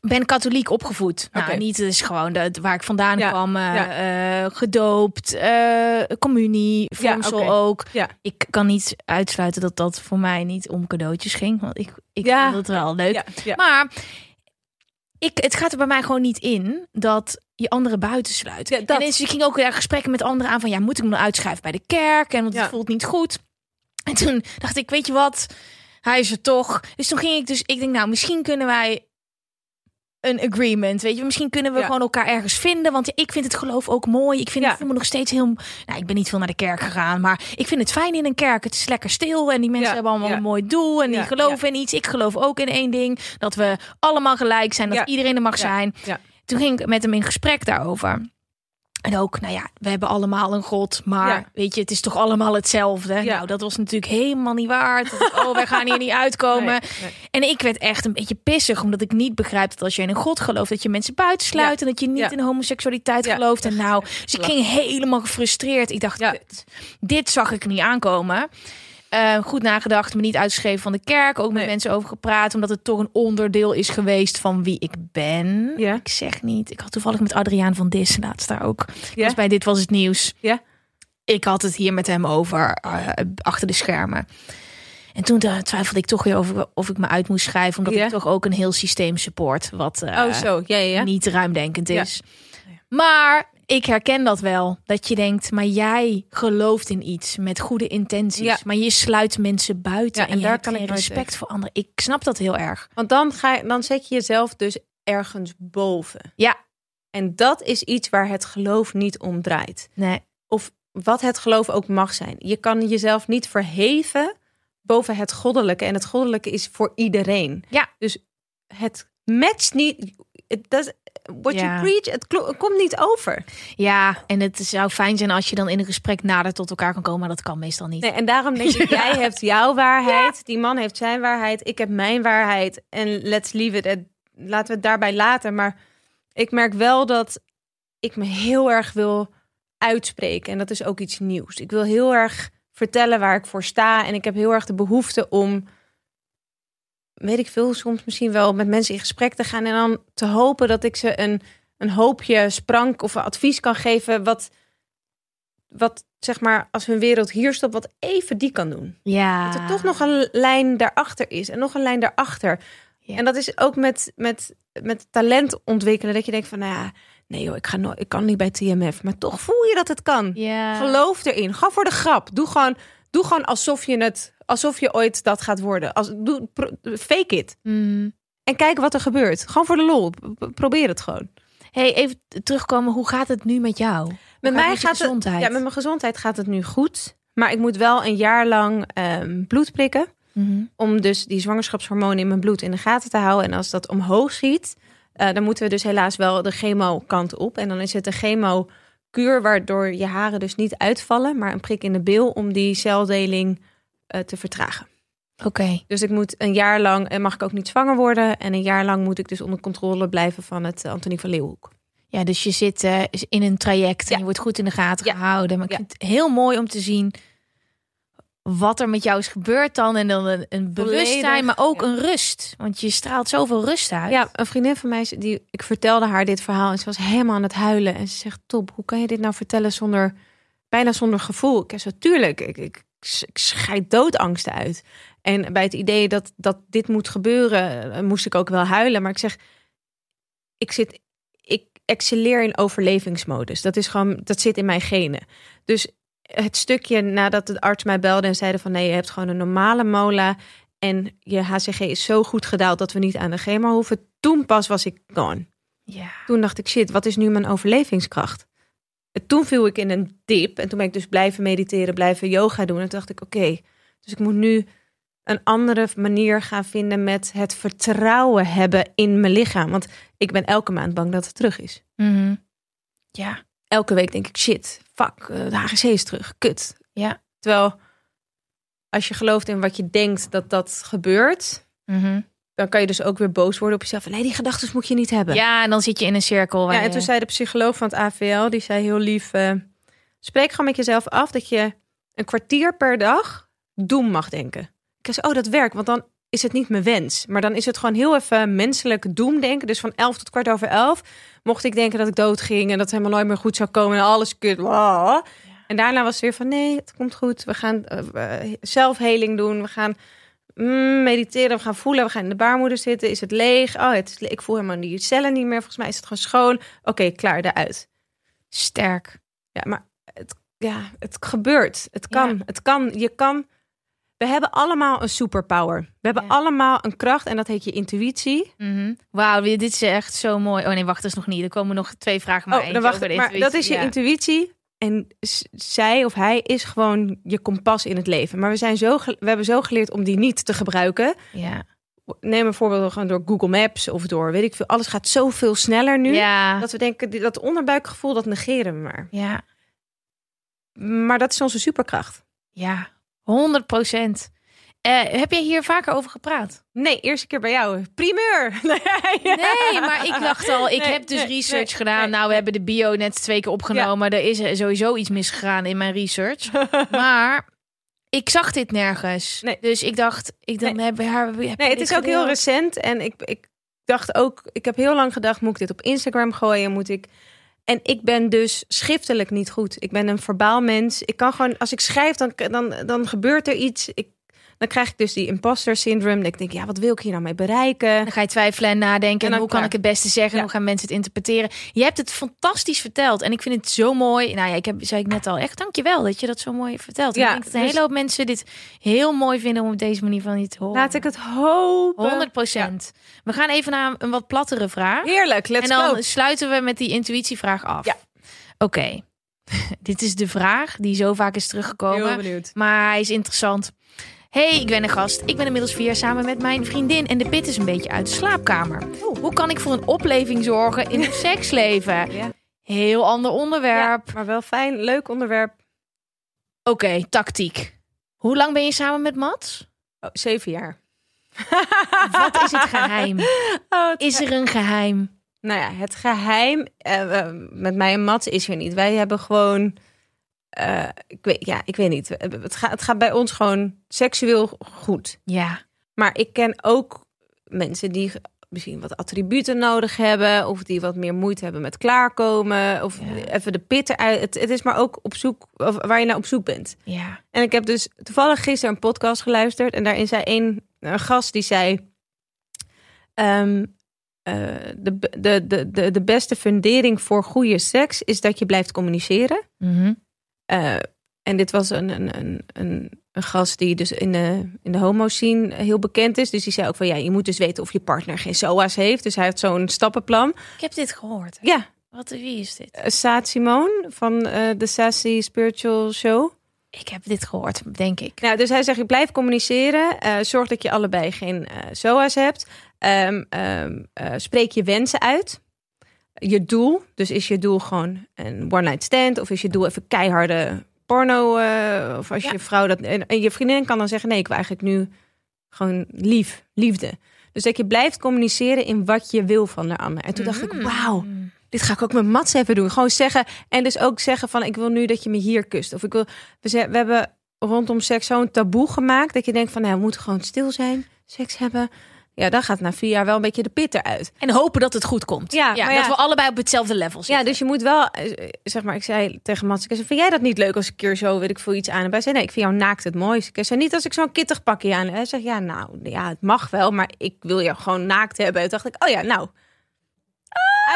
ben katholiek opgevoed. Nou, niet dus gewoon de, waar ik vandaan Ja, kwam. eh, ja. gedoopt, eh, communie, Ja, vormsel oké. ook. Ja. Ik kan niet uitsluiten dat dat voor mij niet om cadeautjes ging. Want ik, ik Ja. vond het wel leuk. Ja, ja. Maar ik, het gaat er bij mij gewoon niet in dat je anderen buitensluit. Ja, dat. En dus ik ging ook weer gesprekken met anderen aan van... ja, moet ik me nou uitschrijven bij de kerk? En want het Ja. voelt niet goed. En toen dacht ik, weet je wat? Hij is er toch. Dus toen ging ik dus... Ik denk, nou, misschien kunnen wij een agreement, weet je. Misschien kunnen we Ja. gewoon elkaar ergens vinden. Want ik vind het geloof ook mooi. Ik vind het voel me nog steeds heel... Nou, ik ben niet veel naar de kerk gegaan. Maar ik vind het fijn in een kerk. Het is lekker stil. En die mensen hebben allemaal een mooi doel. En die geloven in iets. Ik geloof ook in één ding. Dat we allemaal gelijk zijn. Dat iedereen er mag zijn. Ja. Toen ging ik met hem in gesprek daarover. En ook, nou ja, we hebben allemaal een god, maar Ja. weet je, het is toch allemaal hetzelfde. Ja. Nou, dat was natuurlijk helemaal niet waar. Ik, oh, wij gaan hier niet uitkomen. Nee, nee. En ik werd echt een beetje pissig, omdat ik niet begrijp dat als je in een god gelooft, dat je mensen buitensluit en dat je niet Ja. in homoseksualiteit Ja. gelooft. En nou, dus ik ging helemaal gefrustreerd. Ik dacht, Ja. kut, dit zag ik niet aankomen. Eh, goed nagedacht, me niet uitgeschreven van de kerk. Ook met Nee. mensen over gepraat, omdat het toch een onderdeel is geweest van wie ik ben. Ja. Ik zeg niet. Ik had toevallig met Adriaan van Dis laatst daar ook. Ja? Dus bij dit was het nieuws. Ja. Ik had het hier met hem over eh, achter de schermen. En toen eh, twijfelde ik toch weer over of ik me uit moest schrijven, omdat Ja. ik toch ook een heel systeem support, wat Oh, zo. Ja, ja, niet ruimdenkend is. Maar ik herken dat wel. Dat je denkt, maar jij gelooft in iets met goede intenties. Ja. Maar je sluit mensen buiten. Ja, en, daar kan ik respect voor anderen. Ik snap dat heel erg. Want dan, ga je, dan zet je jezelf dus ergens boven. Ja. En dat is iets waar het geloof niet om draait. Nee. Of wat het geloof ook mag zijn. Je kan jezelf niet verheven boven het goddelijke. En het goddelijke is voor iedereen. Ja. Dus het matcht niet. Het does, what Ja. you preach, het, komt niet over. Ja, en het zou fijn zijn als je dan in een gesprek nader tot elkaar kan komen. Maar dat kan meestal niet. Nee, en daarom denk ik, jij hebt jouw waarheid. Die man heeft zijn waarheid. Ik heb mijn waarheid. En let's leave it. at- Laten we het daarbij laten. Maar ik merk wel dat ik me heel erg wil uitspreken. En dat is ook iets nieuws. Ik wil heel erg vertellen waar ik voor sta. En ik heb heel erg de behoefte om, weet ik veel, soms misschien wel met mensen in gesprek te gaan. En dan te hopen dat ik ze een, een hoopje sprank of advies kan geven. Wat, wat zeg maar, als hun wereld hier stopt, wat even die kan doen. Ja. Dat er toch nog een lijn daarachter is. En nog een lijn daarachter. Ja. En dat is ook met, met, met talent ontwikkelen. Dat je denkt van, nou ja, nee joh, ik, ga nooit, ik kan niet bij TMF. Maar toch voel je dat het kan. Ja. Geloof erin. Ga voor de grap. Doe gewoon, doe gewoon alsof je het, alsof je ooit dat gaat worden. Als, doe, pro- fake it. Mm. En kijk wat er gebeurt. Gewoon voor de lol. Probeer het gewoon. Hey, even terugkomen. Hoe gaat het nu met jou? Met gaat mij het met je gaat het, gezondheid? ja, met mijn gezondheid gaat het nu goed. Maar ik moet wel een jaar lang ehm, bloed prikken. Mhm. om dus die zwangerschapshormonen in mijn bloed in de gaten te houden. En als dat omhoog schiet, eh, dan moeten we dus helaas wel de chemo-kant op. En dan is het een chemo-kuur waardoor je haren dus niet uitvallen, maar een prik in de bil om die celdeling eh, te vertragen. Oké. Dus ik moet een jaar lang, en mag ik ook niet zwanger worden. En een jaar lang moet ik dus onder controle blijven van het eh, Antonie van Leeuwenhoek. Ja, dus je zit eh, in een traject en Ja. je wordt goed in de gaten Ja. gehouden. Maar ik Ja. vind het heel mooi om te zien wat er met jou is gebeurd dan. En dan een, een bewustzijn, maar ook een rust. Want je straalt zoveel rust uit. Ja, een vriendin van mij, die, ik vertelde haar dit verhaal en ze was helemaal aan het huilen. En ze zegt, Top, hoe kan je dit nou vertellen zonder, bijna zonder gevoel? Ik zei, tuurlijk, ik, ik, ik scheid doodangsten uit. En bij het idee dat, dat dit moet gebeuren, eh, moest ik ook wel huilen. Maar ik zeg, ik zit, ik excelleer in overlevingsmodus. Dat is gewoon, dat zit in mijn genen. Dus het stukje nadat de arts mij belde en zeiden van nee, je hebt gewoon een normale mola en je HCG is zo goed gedaald dat we niet aan de chemo hoeven. Toen pas was ik gone. Ja. Toen dacht ik, shit, wat is nu mijn overlevingskracht? En toen viel ik in een dip en toen ben ik dus blijven mediteren, blijven yoga doen. En toen dacht ik, oké, dus ik moet nu een andere manier gaan vinden met het vertrouwen hebben in mijn lichaam. Want ik ben elke maand bang dat het terug is. Mhm. Ja. Elke week denk ik, shit, fuck, eh, de HGC is terug, kut. Ja. Terwijl als je gelooft in wat je denkt dat dat gebeurt, Mhm. Dan kan je dus ook weer boos worden op jezelf. Van, nee, die gedachten moet je niet hebben. Ja, en dan zit je in een cirkel. Waar Ja, en je- toen zei de psycholoog van het AVL, die zei heel lief, eh, Spreek gewoon met jezelf af dat je een kwartier per dag doem mag denken. Ik zei, oh, dat werkt, want dan is het niet mijn wens. Maar dan is het gewoon heel even menselijk doemdenken. Dus van elf tot kwart over elf mocht ik denken dat ik dood ging... en dat het helemaal nooit meer goed zou komen en alles kut. En daarna was het weer van, nee, het komt goed. We gaan uh, zelfheling doen. We gaan mm, mediteren, we gaan voelen. We gaan in de baarmoeder zitten. Is het leeg? Oh, het is, ik voel helemaal die cellen niet meer. Volgens mij is het gewoon schoon. Oké, klaar, eruit. Sterk. Ja, maar het, ja, het gebeurt. Het kan. Ja. Het kan. Je kan. We hebben allemaal een superpower. We hebben Ja. allemaal een kracht en dat heet je intuïtie. Mhm. Wauw, dit is echt zo mooi. Oh nee, wacht, dat is nog niet. Er komen nog twee vragen. Maar oh, dan wacht. Maar dat is je Ja. intuïtie. En zij of hij is gewoon je kompas in het leven. Maar we, zijn zo we hebben zo geleerd om die niet te gebruiken. Ja. Neem een voorbeeld gewoon door Google Maps of door weet ik veel. Alles gaat zoveel sneller nu. Ja. Dat we denken, dat onderbuikgevoel, dat negeren we maar. Ja. Maar dat is onze superkracht. Ja. 100 procent. Eh, heb jij hier vaker over gepraat? Nee, eerste keer bij jou. Primeur. Nee, Nee, maar ik dacht al, ik Nee, heb dus nee, research gedaan. nou, we hebben de bio net twee keer opgenomen. Er is sowieso iets misgegaan in mijn research. maar ik zag dit nergens. Dus ik dacht, ik dan Nee. heb haar. heb Nee, het is ook heel recent. En ik, ik dacht ook, ik heb heel lang gedacht, moet ik dit op Instagram gooien? Moet ik. En ik ben dus schriftelijk niet goed. Ik ben een verbaal mens. Ik kan gewoon, als ik schrijf, dan, dan, dan gebeurt er iets. Ik, dan krijg ik dus die imposter syndrome. Dat ik denk, ja, wat wil ik hier nou mee bereiken? Dan ga je twijfelen en nadenken. En dan hoe kan ik het beste zeggen? Ja. Hoe gaan mensen het interpreteren? Je hebt het fantastisch verteld. En ik vind het zo mooi. Nou ja, ik heb, zei ik net al, echt dankjewel dat je dat zo mooi vertelt. Ja, ik denk dat een dus- hele hoop mensen dit heel mooi vinden om op deze manier van je te horen. Laat ik het hopen. 100 procent. We gaan even naar een wat plattere vraag. Heerlijk, let's en dan go. sluiten we met die intuïtievraag af. Ja. Oké. Dit is de vraag die zo vaak is teruggekomen. Heel benieuwd. Maar hij is interessant. Hey, ik ben een gast. Ik ben inmiddels vier jaar samen met mijn vriendin. En de pit is een beetje uit de slaapkamer. Hoe kan ik voor een opleving zorgen in het seksleven? Ja. Heel ander Ja, onderwerp. maar wel fijn, leuk onderwerp. Oké, tactiek. Hoe lang ben je samen met Mats? Oh, zeven jaar. Wat is het geheim? Oh, het Is er een geheim? Nou ja, het geheim eh, eh, met mij en Mats is er niet. Wij hebben gewoon, eh, ik weet, ja, ik weet niet. Het gaat, het gaat bij ons gewoon seksueel goed. Ja. Maar ik ken ook mensen die misschien wat attributen nodig hebben, of die wat meer moeite hebben met klaarkomen, of Ja. even de pit eruit. Het, het is maar ook op zoek, of waar je naar op zoek bent. Ja. En ik heb dus toevallig gisteren een podcast geluisterd. En daarin zei een, een gast die zei... ehm, eh, de, de, de, de, de beste fundering voor goede seks is dat je blijft communiceren. Mhm. Eh, en dit was een, een, een, een, een gast die dus in de, in de homo-scene heel bekend is. Dus die zei ook van ja, je moet dus weten of je partner geen SOA's heeft. Dus hij heeft zo'n stappenplan. Ik heb dit gehoord. Ja, Wat, wie is dit? eh, Saad Simone van eh, de Sassy Spiritual Show. Ik heb dit gehoord, denk ik. Nou, dus hij zegt, je blijft communiceren. zorg dat je allebei geen SOA's hebt. Ehm, ehm, eh, spreek je wensen uit. Je doel. Dus is je doel gewoon een one-night stand? Of is je doel even keiharde porno? eh, of als Ja. je vrouw dat... En, en je vriendin kan dan zeggen, nee, ik wil eigenlijk nu gewoon lief, liefde. Dus dat je blijft communiceren in wat je wil van de ander. En toen dacht ik, wauw, dit ga ik ook met Mats even doen. Gewoon zeggen. En dus ook zeggen van ik wil nu dat je me hier kust. Of ik wil. We, ze- we hebben rondom seks zo'n taboe gemaakt. Dat je denkt van nou, we moeten gewoon stil zijn. Seks hebben. Ja, dan gaat na vier jaar wel een beetje de pit eruit. En hopen dat het goed komt. Ja, ja dat ja. we allebei op hetzelfde level zitten. Ja, dus je moet wel, eh, zeg maar, ik zei tegen Mats, ik zei, vind jij dat niet leuk als ik keer zo, weet ik veel, iets aan heb? Hij zei, nee, ik vind jou naakt het mooist. Ik zei, niet als ik zo'n kittig pakje aan heb. Hij zegt, ja, nou, ja, het mag wel, maar ik wil jou gewoon naakt hebben. Toen dacht ik, oh ja, nou,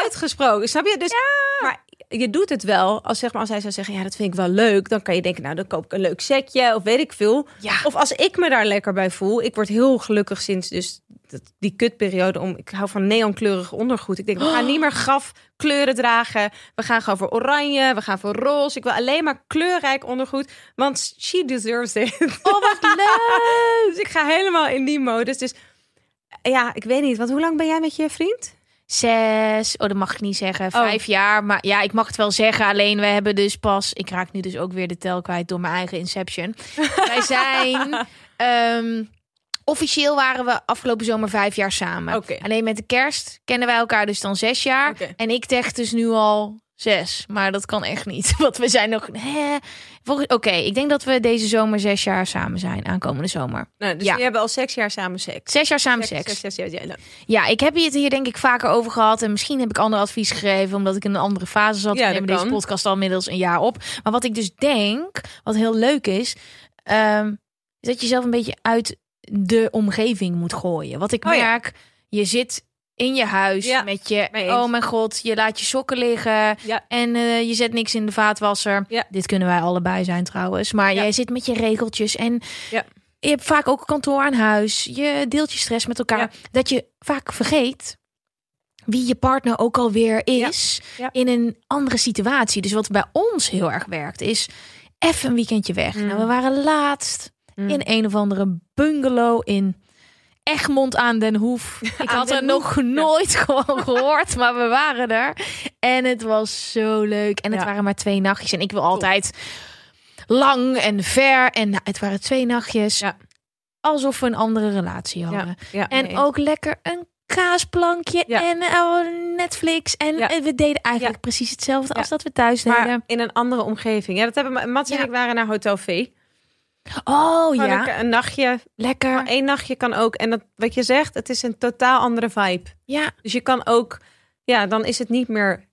uitgesproken, snap je? Dus, maar je doet het wel, als, zeg maar, als hij zou zeggen, ja, dat vind ik wel leuk, dan kan je denken, nou, dan koop ik een leuk setje, of weet ik veel. Ja. Of als ik me daar lekker bij voel, ik word heel gelukkig sinds dus dat- die kutperiode om. Ik hou van neonkleurig ondergoed. Ik denk, we gaan niet meer graf kleuren dragen. We gaan gewoon voor oranje, we gaan voor roze. Ik wil alleen maar kleurrijk ondergoed, want she deserves it. Oh, wat leuk! dus ik ga helemaal in die modus. Dus ja, ik weet niet, want hoe lang ben jij met je vriend? Zes, oh dat mag ik niet zeggen, Oh. vijf jaar. Maar ja, ik mag het wel zeggen. Alleen we hebben dus pas, ik raak nu dus ook weer de tel kwijt door mijn eigen inception. Wij zijn, ehm, officieel waren we afgelopen zomer vijf jaar samen. Alleen met de kerst kennen wij elkaar dus dan zes jaar. En ik zeg dus nu al Zes, maar dat kan echt niet. Want we zijn nog. Oké, ik denk dat we deze zomer zes jaar samen zijn. Aankomende zomer. Nou, dus Ja. we hebben al zes jaar samen seks. Zes jaar samen seks. Zes, zes, ja, ja. Ja, ik heb het hier denk ik vaker over gehad. En misschien heb ik ander advies gegeven. Omdat ik in een andere fase zat. Ja, we dat deze podcast al inmiddels een jaar op. Maar wat ik dus denk, wat heel leuk is. ehm, is dat je zelf een beetje uit de omgeving moet gooien. Wat ik Oh ja. merk, je zit in je huis Ja, met je... Oh mijn god, je laat je sokken liggen. Ja. En eh, je zet niks in de vaatwasser. Ja. Dit kunnen wij allebei zijn trouwens. Maar jij zit met je regeltjes. En Ja. je hebt vaak ook een kantoor aan huis. Je deelt je stress met elkaar. Dat je vaak vergeet wie je partner ook alweer is. In een andere situatie. Dus wat bij ons heel erg werkt is... Even een weekendje weg. Mm. Nou, we waren laatst Mm. in een of andere bungalow in Egmond aan den Hoef. Ik had er nog nooit gewoon gehoord, maar we waren er. En het was zo leuk. En het Ja. waren maar twee nachtjes. En ik wil altijd lang en ver. En nou, het waren twee nachtjes. Ja. Alsof we een andere relatie hadden. En nee. ook lekker een kaasplankje Ja. en oh, Netflix. En Ja. eh, we deden eigenlijk Ja. precies hetzelfde als dat we thuis maar deden. in een andere omgeving. Ja, dat hebben Mats en ik waren naar Hotel V. Oh Gewoon ja, een, een nachtje. lekker. Maar één nachtje kan ook. En dat, wat je zegt, het is een totaal andere vibe. Ja, Dus je kan ook, ja, dan is het niet meer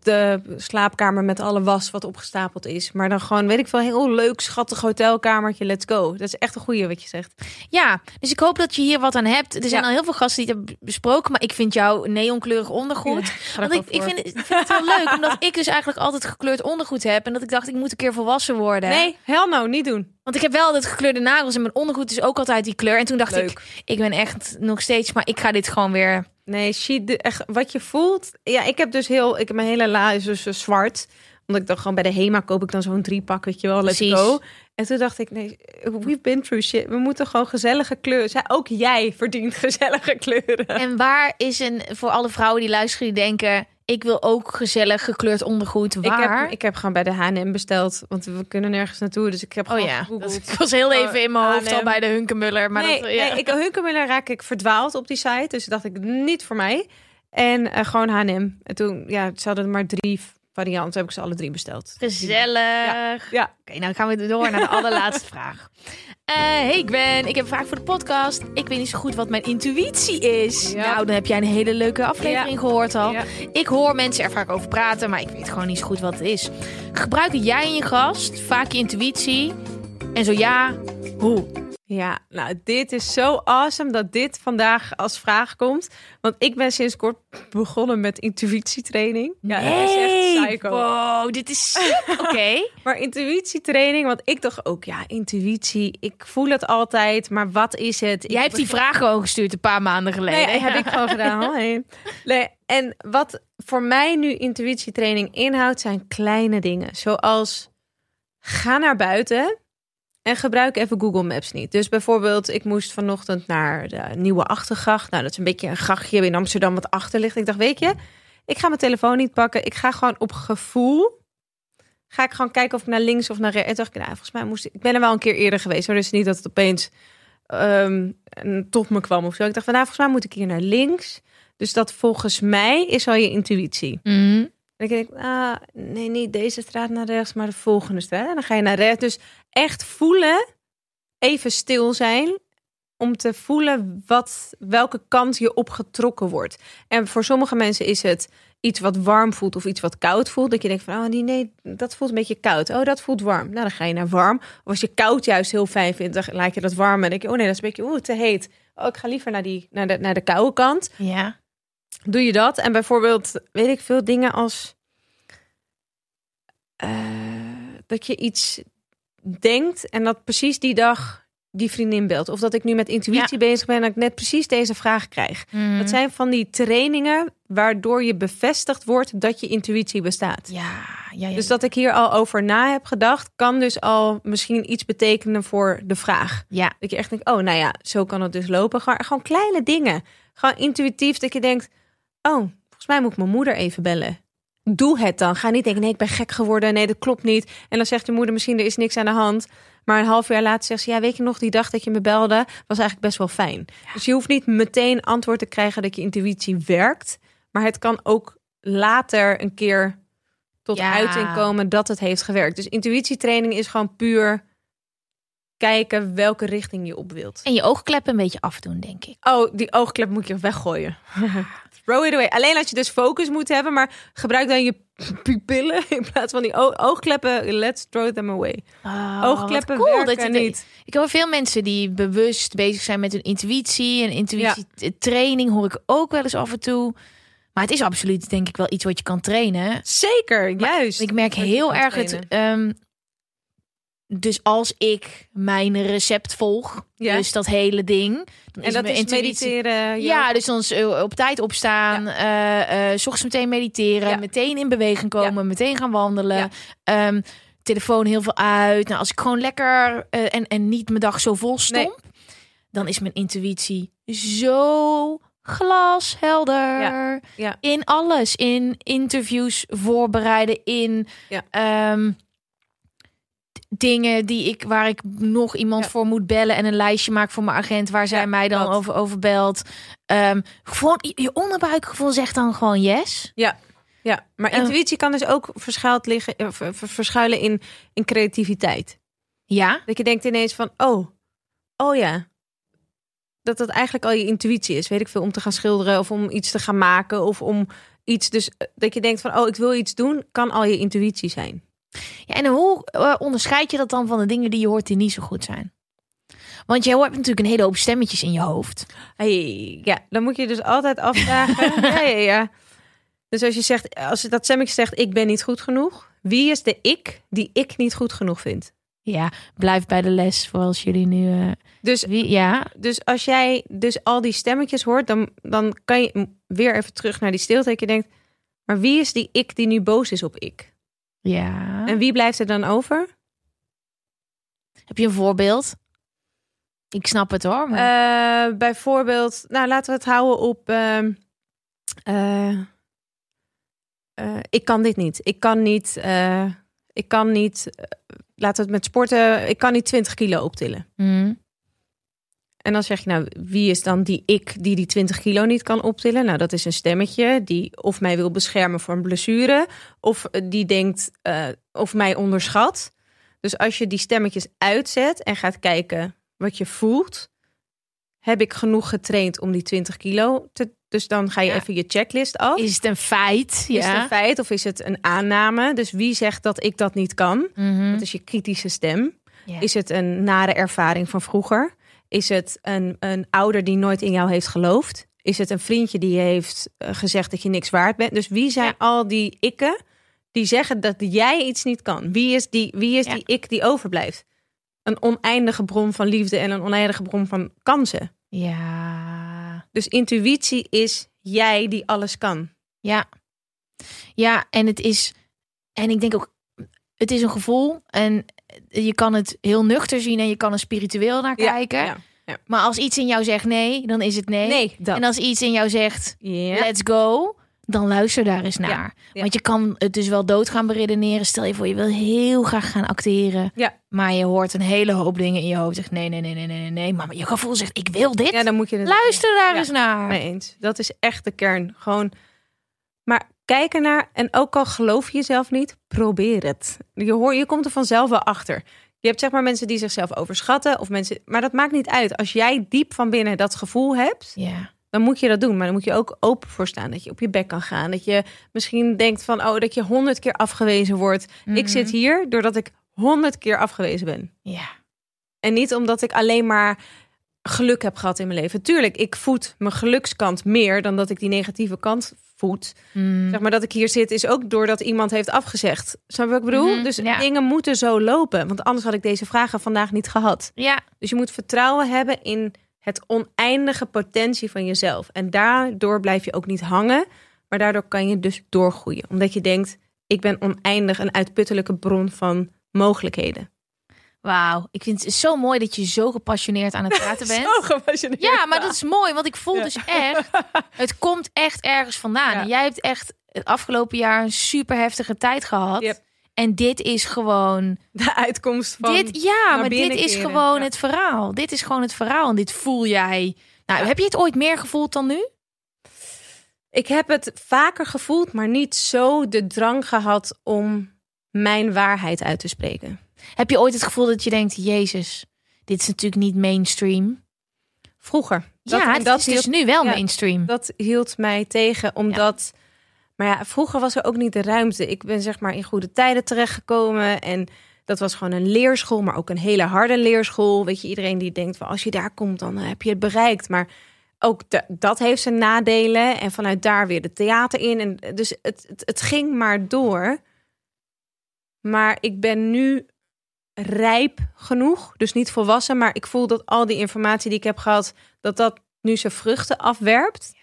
de slaapkamer met alle was wat opgestapeld is. Maar dan gewoon, weet ik veel, heel leuk, schattig hotelkamertje. Let's go. Dat is echt een goeie wat je zegt. Ja, dus ik hoop dat je hier wat aan hebt. Er zijn Ja. al heel veel gasten die het hebben besproken, maar ik vind jouw neonkleurig ondergoed. Want ik, vind, ik vind het heel leuk, omdat ik dus eigenlijk altijd gekleurd ondergoed heb. En dat ik dacht, ik moet een keer volwassen worden. Nee, hell no, niet doen. Want ik heb wel altijd gekleurde nagels en mijn ondergoed is ook altijd die kleur. En toen dacht Leuk. ik, ik ben echt nog steeds, maar ik ga dit gewoon weer... Nee, shit, de- echt, wat je voelt. Ja, ik heb dus heel, ik heb mijn hele la is dus eh, zwart. Omdat ik dan gewoon bij de Hema koop ik dan zo'n drie pak, weet je wel, let's Precies. go. En toen dacht ik, nee, we've been through shit. We moeten gewoon gezellige kleuren. Zij- Ook jij verdient gezellige kleuren. En waar is een, voor alle vrouwen die luisteren, die denken... Ik wil ook gezellig gekleurd ondergoed. Ik Waar? heb, ik heb gewoon bij de H&M besteld, want we kunnen nergens naartoe. Dus ik heb oh gewoon ja, gegoogeld. dat, ik was heel even in mijn hoofd al H&M. bij de Hunkemuller. Maar nee, dat, ja. nee, ik Hunkemuller raak ik verdwaald op die site. Dus dacht ik, niet voor mij. En eh, gewoon H&M. En toen, ja, ze hadden maar drie varianten. Heb ik ze alle drie besteld. Gezellig. Ja. Oké, nou gaan we door naar de allerlaatste vraag. Eh, hey Gwen, ik heb een vraag voor de podcast. Ik weet niet zo goed wat mijn intuïtie is. Ja. Nou, dan heb jij een hele leuke aflevering gehoord al. Ja. Ik hoor mensen er vaak over praten, maar ik weet gewoon niet zo goed wat het is. Gebruiken jij en je gast vaak je intuïtie? En zo ja, hoe? Ja, nou, dit is zo awesome dat dit vandaag als vraag komt. Want ik ben sinds kort begonnen met intuïtietraining. Ja, dat is echt psycho. Wow, dit is. Oké. Maar intuïtietraining, want ik dacht ook, ja, intuïtie, ik voel het altijd, maar wat is het? Ik Jij hebt die vraag gewoon gestuurd een paar maanden geleden. Nee, heb ik gewoon gedaan. Nee, en wat voor mij nu intuïtietraining inhoudt, zijn kleine dingen. Zoals ga naar buiten en gebruik even Google Maps niet. Dus bijvoorbeeld, ik moest vanochtend naar de Nieuwe Achtergracht. Nou, dat is een beetje een grachtje in Amsterdam wat achter ligt. Ik dacht, weet je, ik ga mijn telefoon niet pakken. Ik ga gewoon op gevoel. Ga ik gewoon kijken of ik naar links of naar rechts. En dacht ik, nou, volgens mij moest ik. Ik ben er wel een keer eerder geweest. Maar dus niet dat het opeens ehm, tot me kwam of zo. Ik dacht, van, nou, volgens mij moet ik hier naar links. Dus dat volgens mij is al je intuïtie. Mhm. En ik denk, ah, nee, niet deze straat naar rechts, maar de volgende straat. En dan ga je naar rechts. Dus echt voelen, even stil zijn, om te voelen wat, welke kant je opgetrokken wordt. En voor sommige mensen is het iets wat warm voelt of iets wat koud voelt. Dat je denkt van, oh die, nee, dat voelt een beetje koud. Oh, dat voelt warm. Nou, dan ga je naar warm. Of als je koud juist heel fijn vindt, dan laat je dat warm. En denk je, oh nee, dat is een beetje oeh, te heet. Oh, ik ga liever naar, die, naar, de, naar de koude kant Ja. Doe je dat. En bijvoorbeeld, weet ik veel dingen als eh, dat je iets denkt en dat precies die dag die vriendin belt. Of dat ik nu met intuïtie bezig ben en dat ik net precies deze vraag krijg. Mhm. Dat zijn van die trainingen waardoor je bevestigd wordt dat je intuïtie bestaat. Ja, ja, ja. Dus dat ik hier al over na heb gedacht, kan dus al misschien iets betekenen voor de vraag. ja. Dat je echt denkt, oh, nou ja, zo kan het dus lopen. Gewoon, gewoon kleine dingen. Gewoon intuïtief dat je denkt, oh, volgens mij moet ik mijn moeder even bellen. Doe het dan. Ga niet denken, nee, ik ben gek geworden. Nee, dat klopt niet. En dan zegt je moeder misschien, er is niks aan de hand. Maar een half jaar later zegt ze, ja, weet je nog, die dag dat je me belde, was eigenlijk best wel fijn. Dus je hoeft niet meteen antwoord te krijgen dat je intuïtie werkt. Maar het kan ook later een keer tot Ja. uiting komen dat het heeft gewerkt. Dus intuïtietraining is gewoon puur kijken welke richting je op wilt. En je oogkleppen een beetje afdoen, denk ik. Oh, die oogklep moet je weggooien. Throw it away. Alleen als je dus focus moet hebben, maar gebruik dan je pupillen in plaats van die oogkleppen. Let's throw them away. Oh, Oogkleppen cool werken dat je niet. Ik heb veel mensen die bewust bezig zijn met hun intuïtie. En intuïtietraining hoor ik ook wel eens af en toe. Maar het is absoluut, denk ik, wel iets wat je kan trainen. Zeker, juist. Ik merk heel erg het. Ehm, dus als ik mijn recept volg, Ja. dus dat hele ding, dan En is dat is intuïtie. mediteren. Ja, dus dan eh, op tijd opstaan, eh eh, s ochtends meteen mediteren, Ja. meteen in beweging komen, meteen gaan wandelen. Ja. Ehm, telefoon heel veel uit. Nou, als ik gewoon lekker eh, en, en niet mijn dag zo vol stomp, dan is mijn intuïtie zo glashelder. Ja. Ja. In alles. In interviews voorbereiden, in Ja. Dingen die ik, waar ik nog iemand Ja. voor moet bellen en een lijstje maak voor mijn agent waar zij Ja, mij dan dat. over, over belt. Ehm, gewoon je- onderbuikgevoel zegt dan gewoon yes. Ja, ja. maar intuïtie kan dus ook verschuild liggen, eh, ver- ver- verschuilen in, in creativiteit. Ja. Dat je denkt ineens van, oh, oh ja. Dat dat eigenlijk al je intuïtie is. Weet ik veel, om te gaan schilderen of om iets te gaan maken of om iets. Dus eh, dat je denkt van, oh, ik wil iets doen, kan al je intuïtie zijn. Ja, en hoe eh, onderscheid je dat dan van de dingen die je hoort die niet zo goed zijn? Want je hebt natuurlijk een hele hoop stemmetjes in je hoofd. Hey, ja, dan moet je dus altijd afvragen. ja, ja, ja. Dus als je zegt, als dat stemmetje zegt, ik ben niet goed genoeg. Wie is de ik die ik niet goed genoeg vind? Ja, blijf bij de les voor als jullie nu. eh, Dus wie, ja, Dus als jij dus al die stemmetjes hoort, dan, dan kan je weer even terug naar die stilte. Dat je denkt, maar wie is die ik die nu boos is op ik? Ja. En wie blijft er dan over? Heb je een voorbeeld? Ik snap het hoor. Maar... Eh, bijvoorbeeld, nou laten we het houden op. ehm, eh, eh, ik kan dit niet. Ik kan niet. ik kan niet. laten we het met sporten. Ik kan niet 20 kilo optillen. Mhm. En dan zeg je, nou, wie is dan die ik die die 20 kilo niet kan optillen? Nou, dat is een stemmetje die of mij wil beschermen voor een blessure, of eh, die denkt eh, of mij onderschat. Dus als je die stemmetjes uitzet en gaat kijken wat je voelt, heb ik genoeg getraind om die 20 kilo te. Dus dan ga je Ja. even je checklist af. Is het een feit? Is ja. het een feit of is het een aanname? Dus wie zegt dat ik dat niet kan? Mhm. Dat is je kritische stem. Ja. Is het een nare ervaring van vroeger? Is het een, een ouder die nooit in jou heeft geloofd? Is het een vriendje die heeft eh, gezegd dat je niks waard bent? Dus wie zijn Ja. al die ikken die zeggen dat jij iets niet kan? Wie is die, wie is Ja. die ik die overblijft? Een oneindige bron van liefde en een oneindige bron van kansen. ja. Dus intuïtie is jij die alles kan. Ja. Ja, en het is. En ik denk ook. Het is een gevoel. En je kan het heel nuchter zien en je kan er spiritueel naar kijken. ja, ja. Maar als iets in jou zegt nee, dan is het nee. Nee, dat. En als iets in jou zegt let's go, dan luister daar eens naar. Want je kan het dus wel dood gaan beredeneren. Stel je voor, je wil heel graag gaan acteren. Maar je hoort een hele hoop dingen in je hoofd. Zegt nee, nee, nee, nee, nee, nee. Maar je gevoel zegt ik wil dit. ja, dan moet je het Luister daar eens naar. Mee eens. Dat is echt de kern. Gewoon, maar kijk ernaar en ook al geloof je jezelf niet, probeer het. Je, hoor, je komt er vanzelf wel achter. Je hebt zeg maar mensen die zichzelf overschatten of mensen, maar dat maakt niet uit. Als jij diep van binnen dat gevoel hebt, Ja. dan moet je dat doen. Maar dan moet je ook open voor staan. Dat je op je bek kan gaan. Dat je misschien denkt van, oh, dat je honderd keer afgewezen wordt. Ik Mhm. zit hier doordat ik honderd keer afgewezen ben. Ja. En niet omdat ik alleen maar geluk heb gehad in mijn leven. Tuurlijk, ik voed mijn gelukskant meer dan dat ik die negatieve kant voed. Mm. Zeg maar dat ik hier zit is ook doordat iemand heeft afgezegd. Snap je wat ik bedoel? Mhm, dus ja. dingen moeten zo lopen. Want anders had ik deze vragen vandaag niet gehad. Ja. Dus je moet vertrouwen hebben in het oneindige potentie van jezelf. En daardoor blijf je ook niet hangen. Maar daardoor kan je dus doorgroeien. Omdat je denkt, ik ben oneindig een uitputtelijke bron van mogelijkheden. Wauw. Ik vind het zo mooi dat je zo gepassioneerd aan het praten bent. gepassioneerd. Ja, maar dat is mooi, want ik voel Ja. dus echt, het komt echt ergens vandaan. Ja. En jij hebt echt het afgelopen jaar een super heftige tijd gehad. Yep. En dit is gewoon, De uitkomst van... dit, ja, maar dit is keren. gewoon Ja. het verhaal. Dit is gewoon het verhaal en dit voel jij. Nou, heb je het ooit meer gevoeld dan nu? Ik heb het vaker gevoeld, maar niet zo de drang gehad om mijn waarheid uit te spreken. Heb je ooit het gevoel dat je denkt, Jezus, dit is natuurlijk niet mainstream? Vroeger. Dat- ja, en dat is dus nu wel ja, mainstream. Dat hield mij tegen, omdat... Maar ja, vroeger was er ook niet de ruimte. Ik ben zeg maar in goede tijden terechtgekomen en dat was gewoon een leerschool, maar ook een hele harde leerschool. Weet je, iedereen die denkt van als je daar komt, dan heb je het bereikt. Maar ook de- dat heeft zijn nadelen en vanuit daar weer de theater in. En dus het, het, het ging maar door. Maar ik ben nu rijp genoeg, dus niet volwassen, maar ik voel dat al die informatie die ik heb gehad, dat dat nu zijn vruchten afwerpt.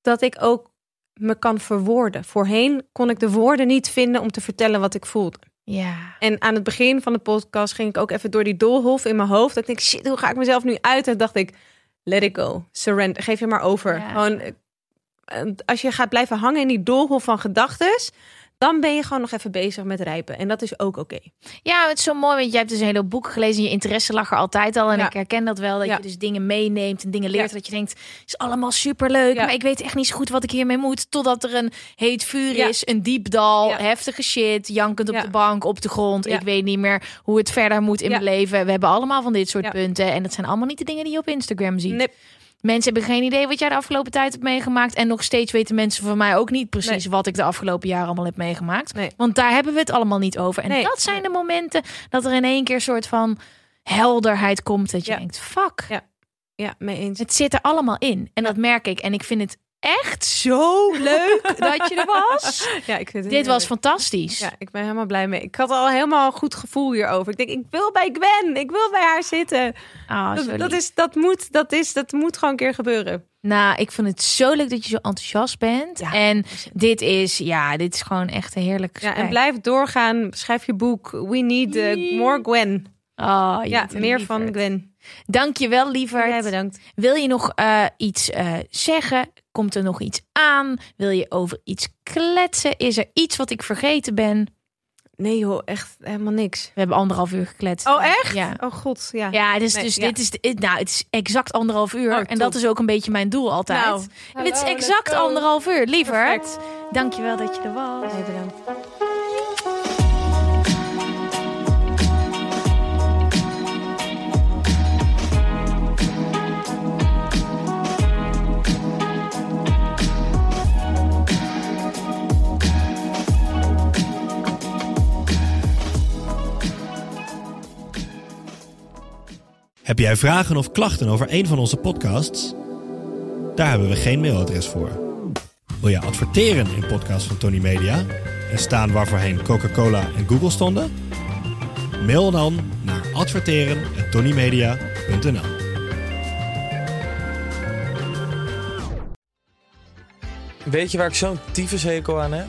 Dat ik ook me kan verwoorden. Voorheen kon ik de woorden niet vinden om te vertellen wat ik voelde. Ja. En aan het begin van de podcast ging ik ook even door die doolhof in mijn hoofd. Dat ik denk, shit, hoe ga ik mezelf nu uit? En dacht ik, let it go. Surrender. Geef je maar over. Ja. Gewoon, eh, als je gaat blijven hangen in die doolhof van gedachtes, dan ben je gewoon nog even bezig met rijpen. En dat is ook oké. Ja, het is zo mooi, want jij hebt dus een hele hoop boeken gelezen. En je interesse lag er altijd al. En Ja. ik herken dat wel, dat Ja. je dus dingen meeneemt en dingen leert. Ja. Dat je denkt, is allemaal superleuk. Maar ik weet echt niet zo goed wat ik hiermee moet. Totdat er een heet vuur is, een diep dal, Ja. heftige shit. Jankend op de bank, op de grond. Ik weet niet meer hoe het verder moet in mijn leven. We hebben allemaal van dit soort punten. En dat zijn allemaal niet de dingen die je op Instagram ziet. Nee, Mensen hebben geen idee wat jij de afgelopen tijd hebt meegemaakt. En nog steeds weten mensen van mij ook niet precies Nee. wat ik de afgelopen jaren allemaal heb meegemaakt. Nee. Want daar hebben we het allemaal niet over. En Nee. dat zijn de momenten dat er in één keer een soort van helderheid komt. Dat je Ja. denkt, fuck, Ja. ja, mee eens. het zit er allemaal in. En dat merk ik. En ik vind het echt zo leuk dat je er was. Ja, ik vind het Dit was fantastisch. Ja, ik ben helemaal blij mee. Ik had al helemaal een goed gevoel hierover. Ik denk, ik wil bij Gwen. Ik wil bij haar zitten. Zo Dat, dat, is, dat, moet, dat, is, dat moet gewoon een keer gebeuren. Nou, ik vind het zo leuk dat je zo enthousiast bent. Ja, en dit is, ja, dit is gewoon echt een heerlijk Ja, en blijf doorgaan. Schrijf je boek. We need uh, more Gwen. Oh, Ja, meer lieverd. van Gwen. Dank je wel, lieverd. Jij bedankt. Wil je nog eh, iets eh, zeggen? Komt er nog iets aan? Wil je over iets kletsen? Is er iets wat ik vergeten ben? Nee joh, echt helemaal niks. We hebben anderhalf uur gekletst. Oh echt? Ja. Oh god, ja. Ja, is Nee, dus ja. dit is nou, het is exact anderhalf uur Oh, en dat is ook een beetje mijn doel altijd. Nou, het is exact anderhalf uur, lieverd. Perfect. Dankjewel dat je er was. Nee, bedankt. Heb jij vragen of klachten over een van onze podcasts? Daar hebben we geen mailadres voor. Wil je adverteren in podcasts van Tony Media en staan waarvoorheen Coca-Cola en Google stonden? Mail dan naar adverteren@tonymedia.nl. Weet je waar ik zo'n tyfushekel aan heb?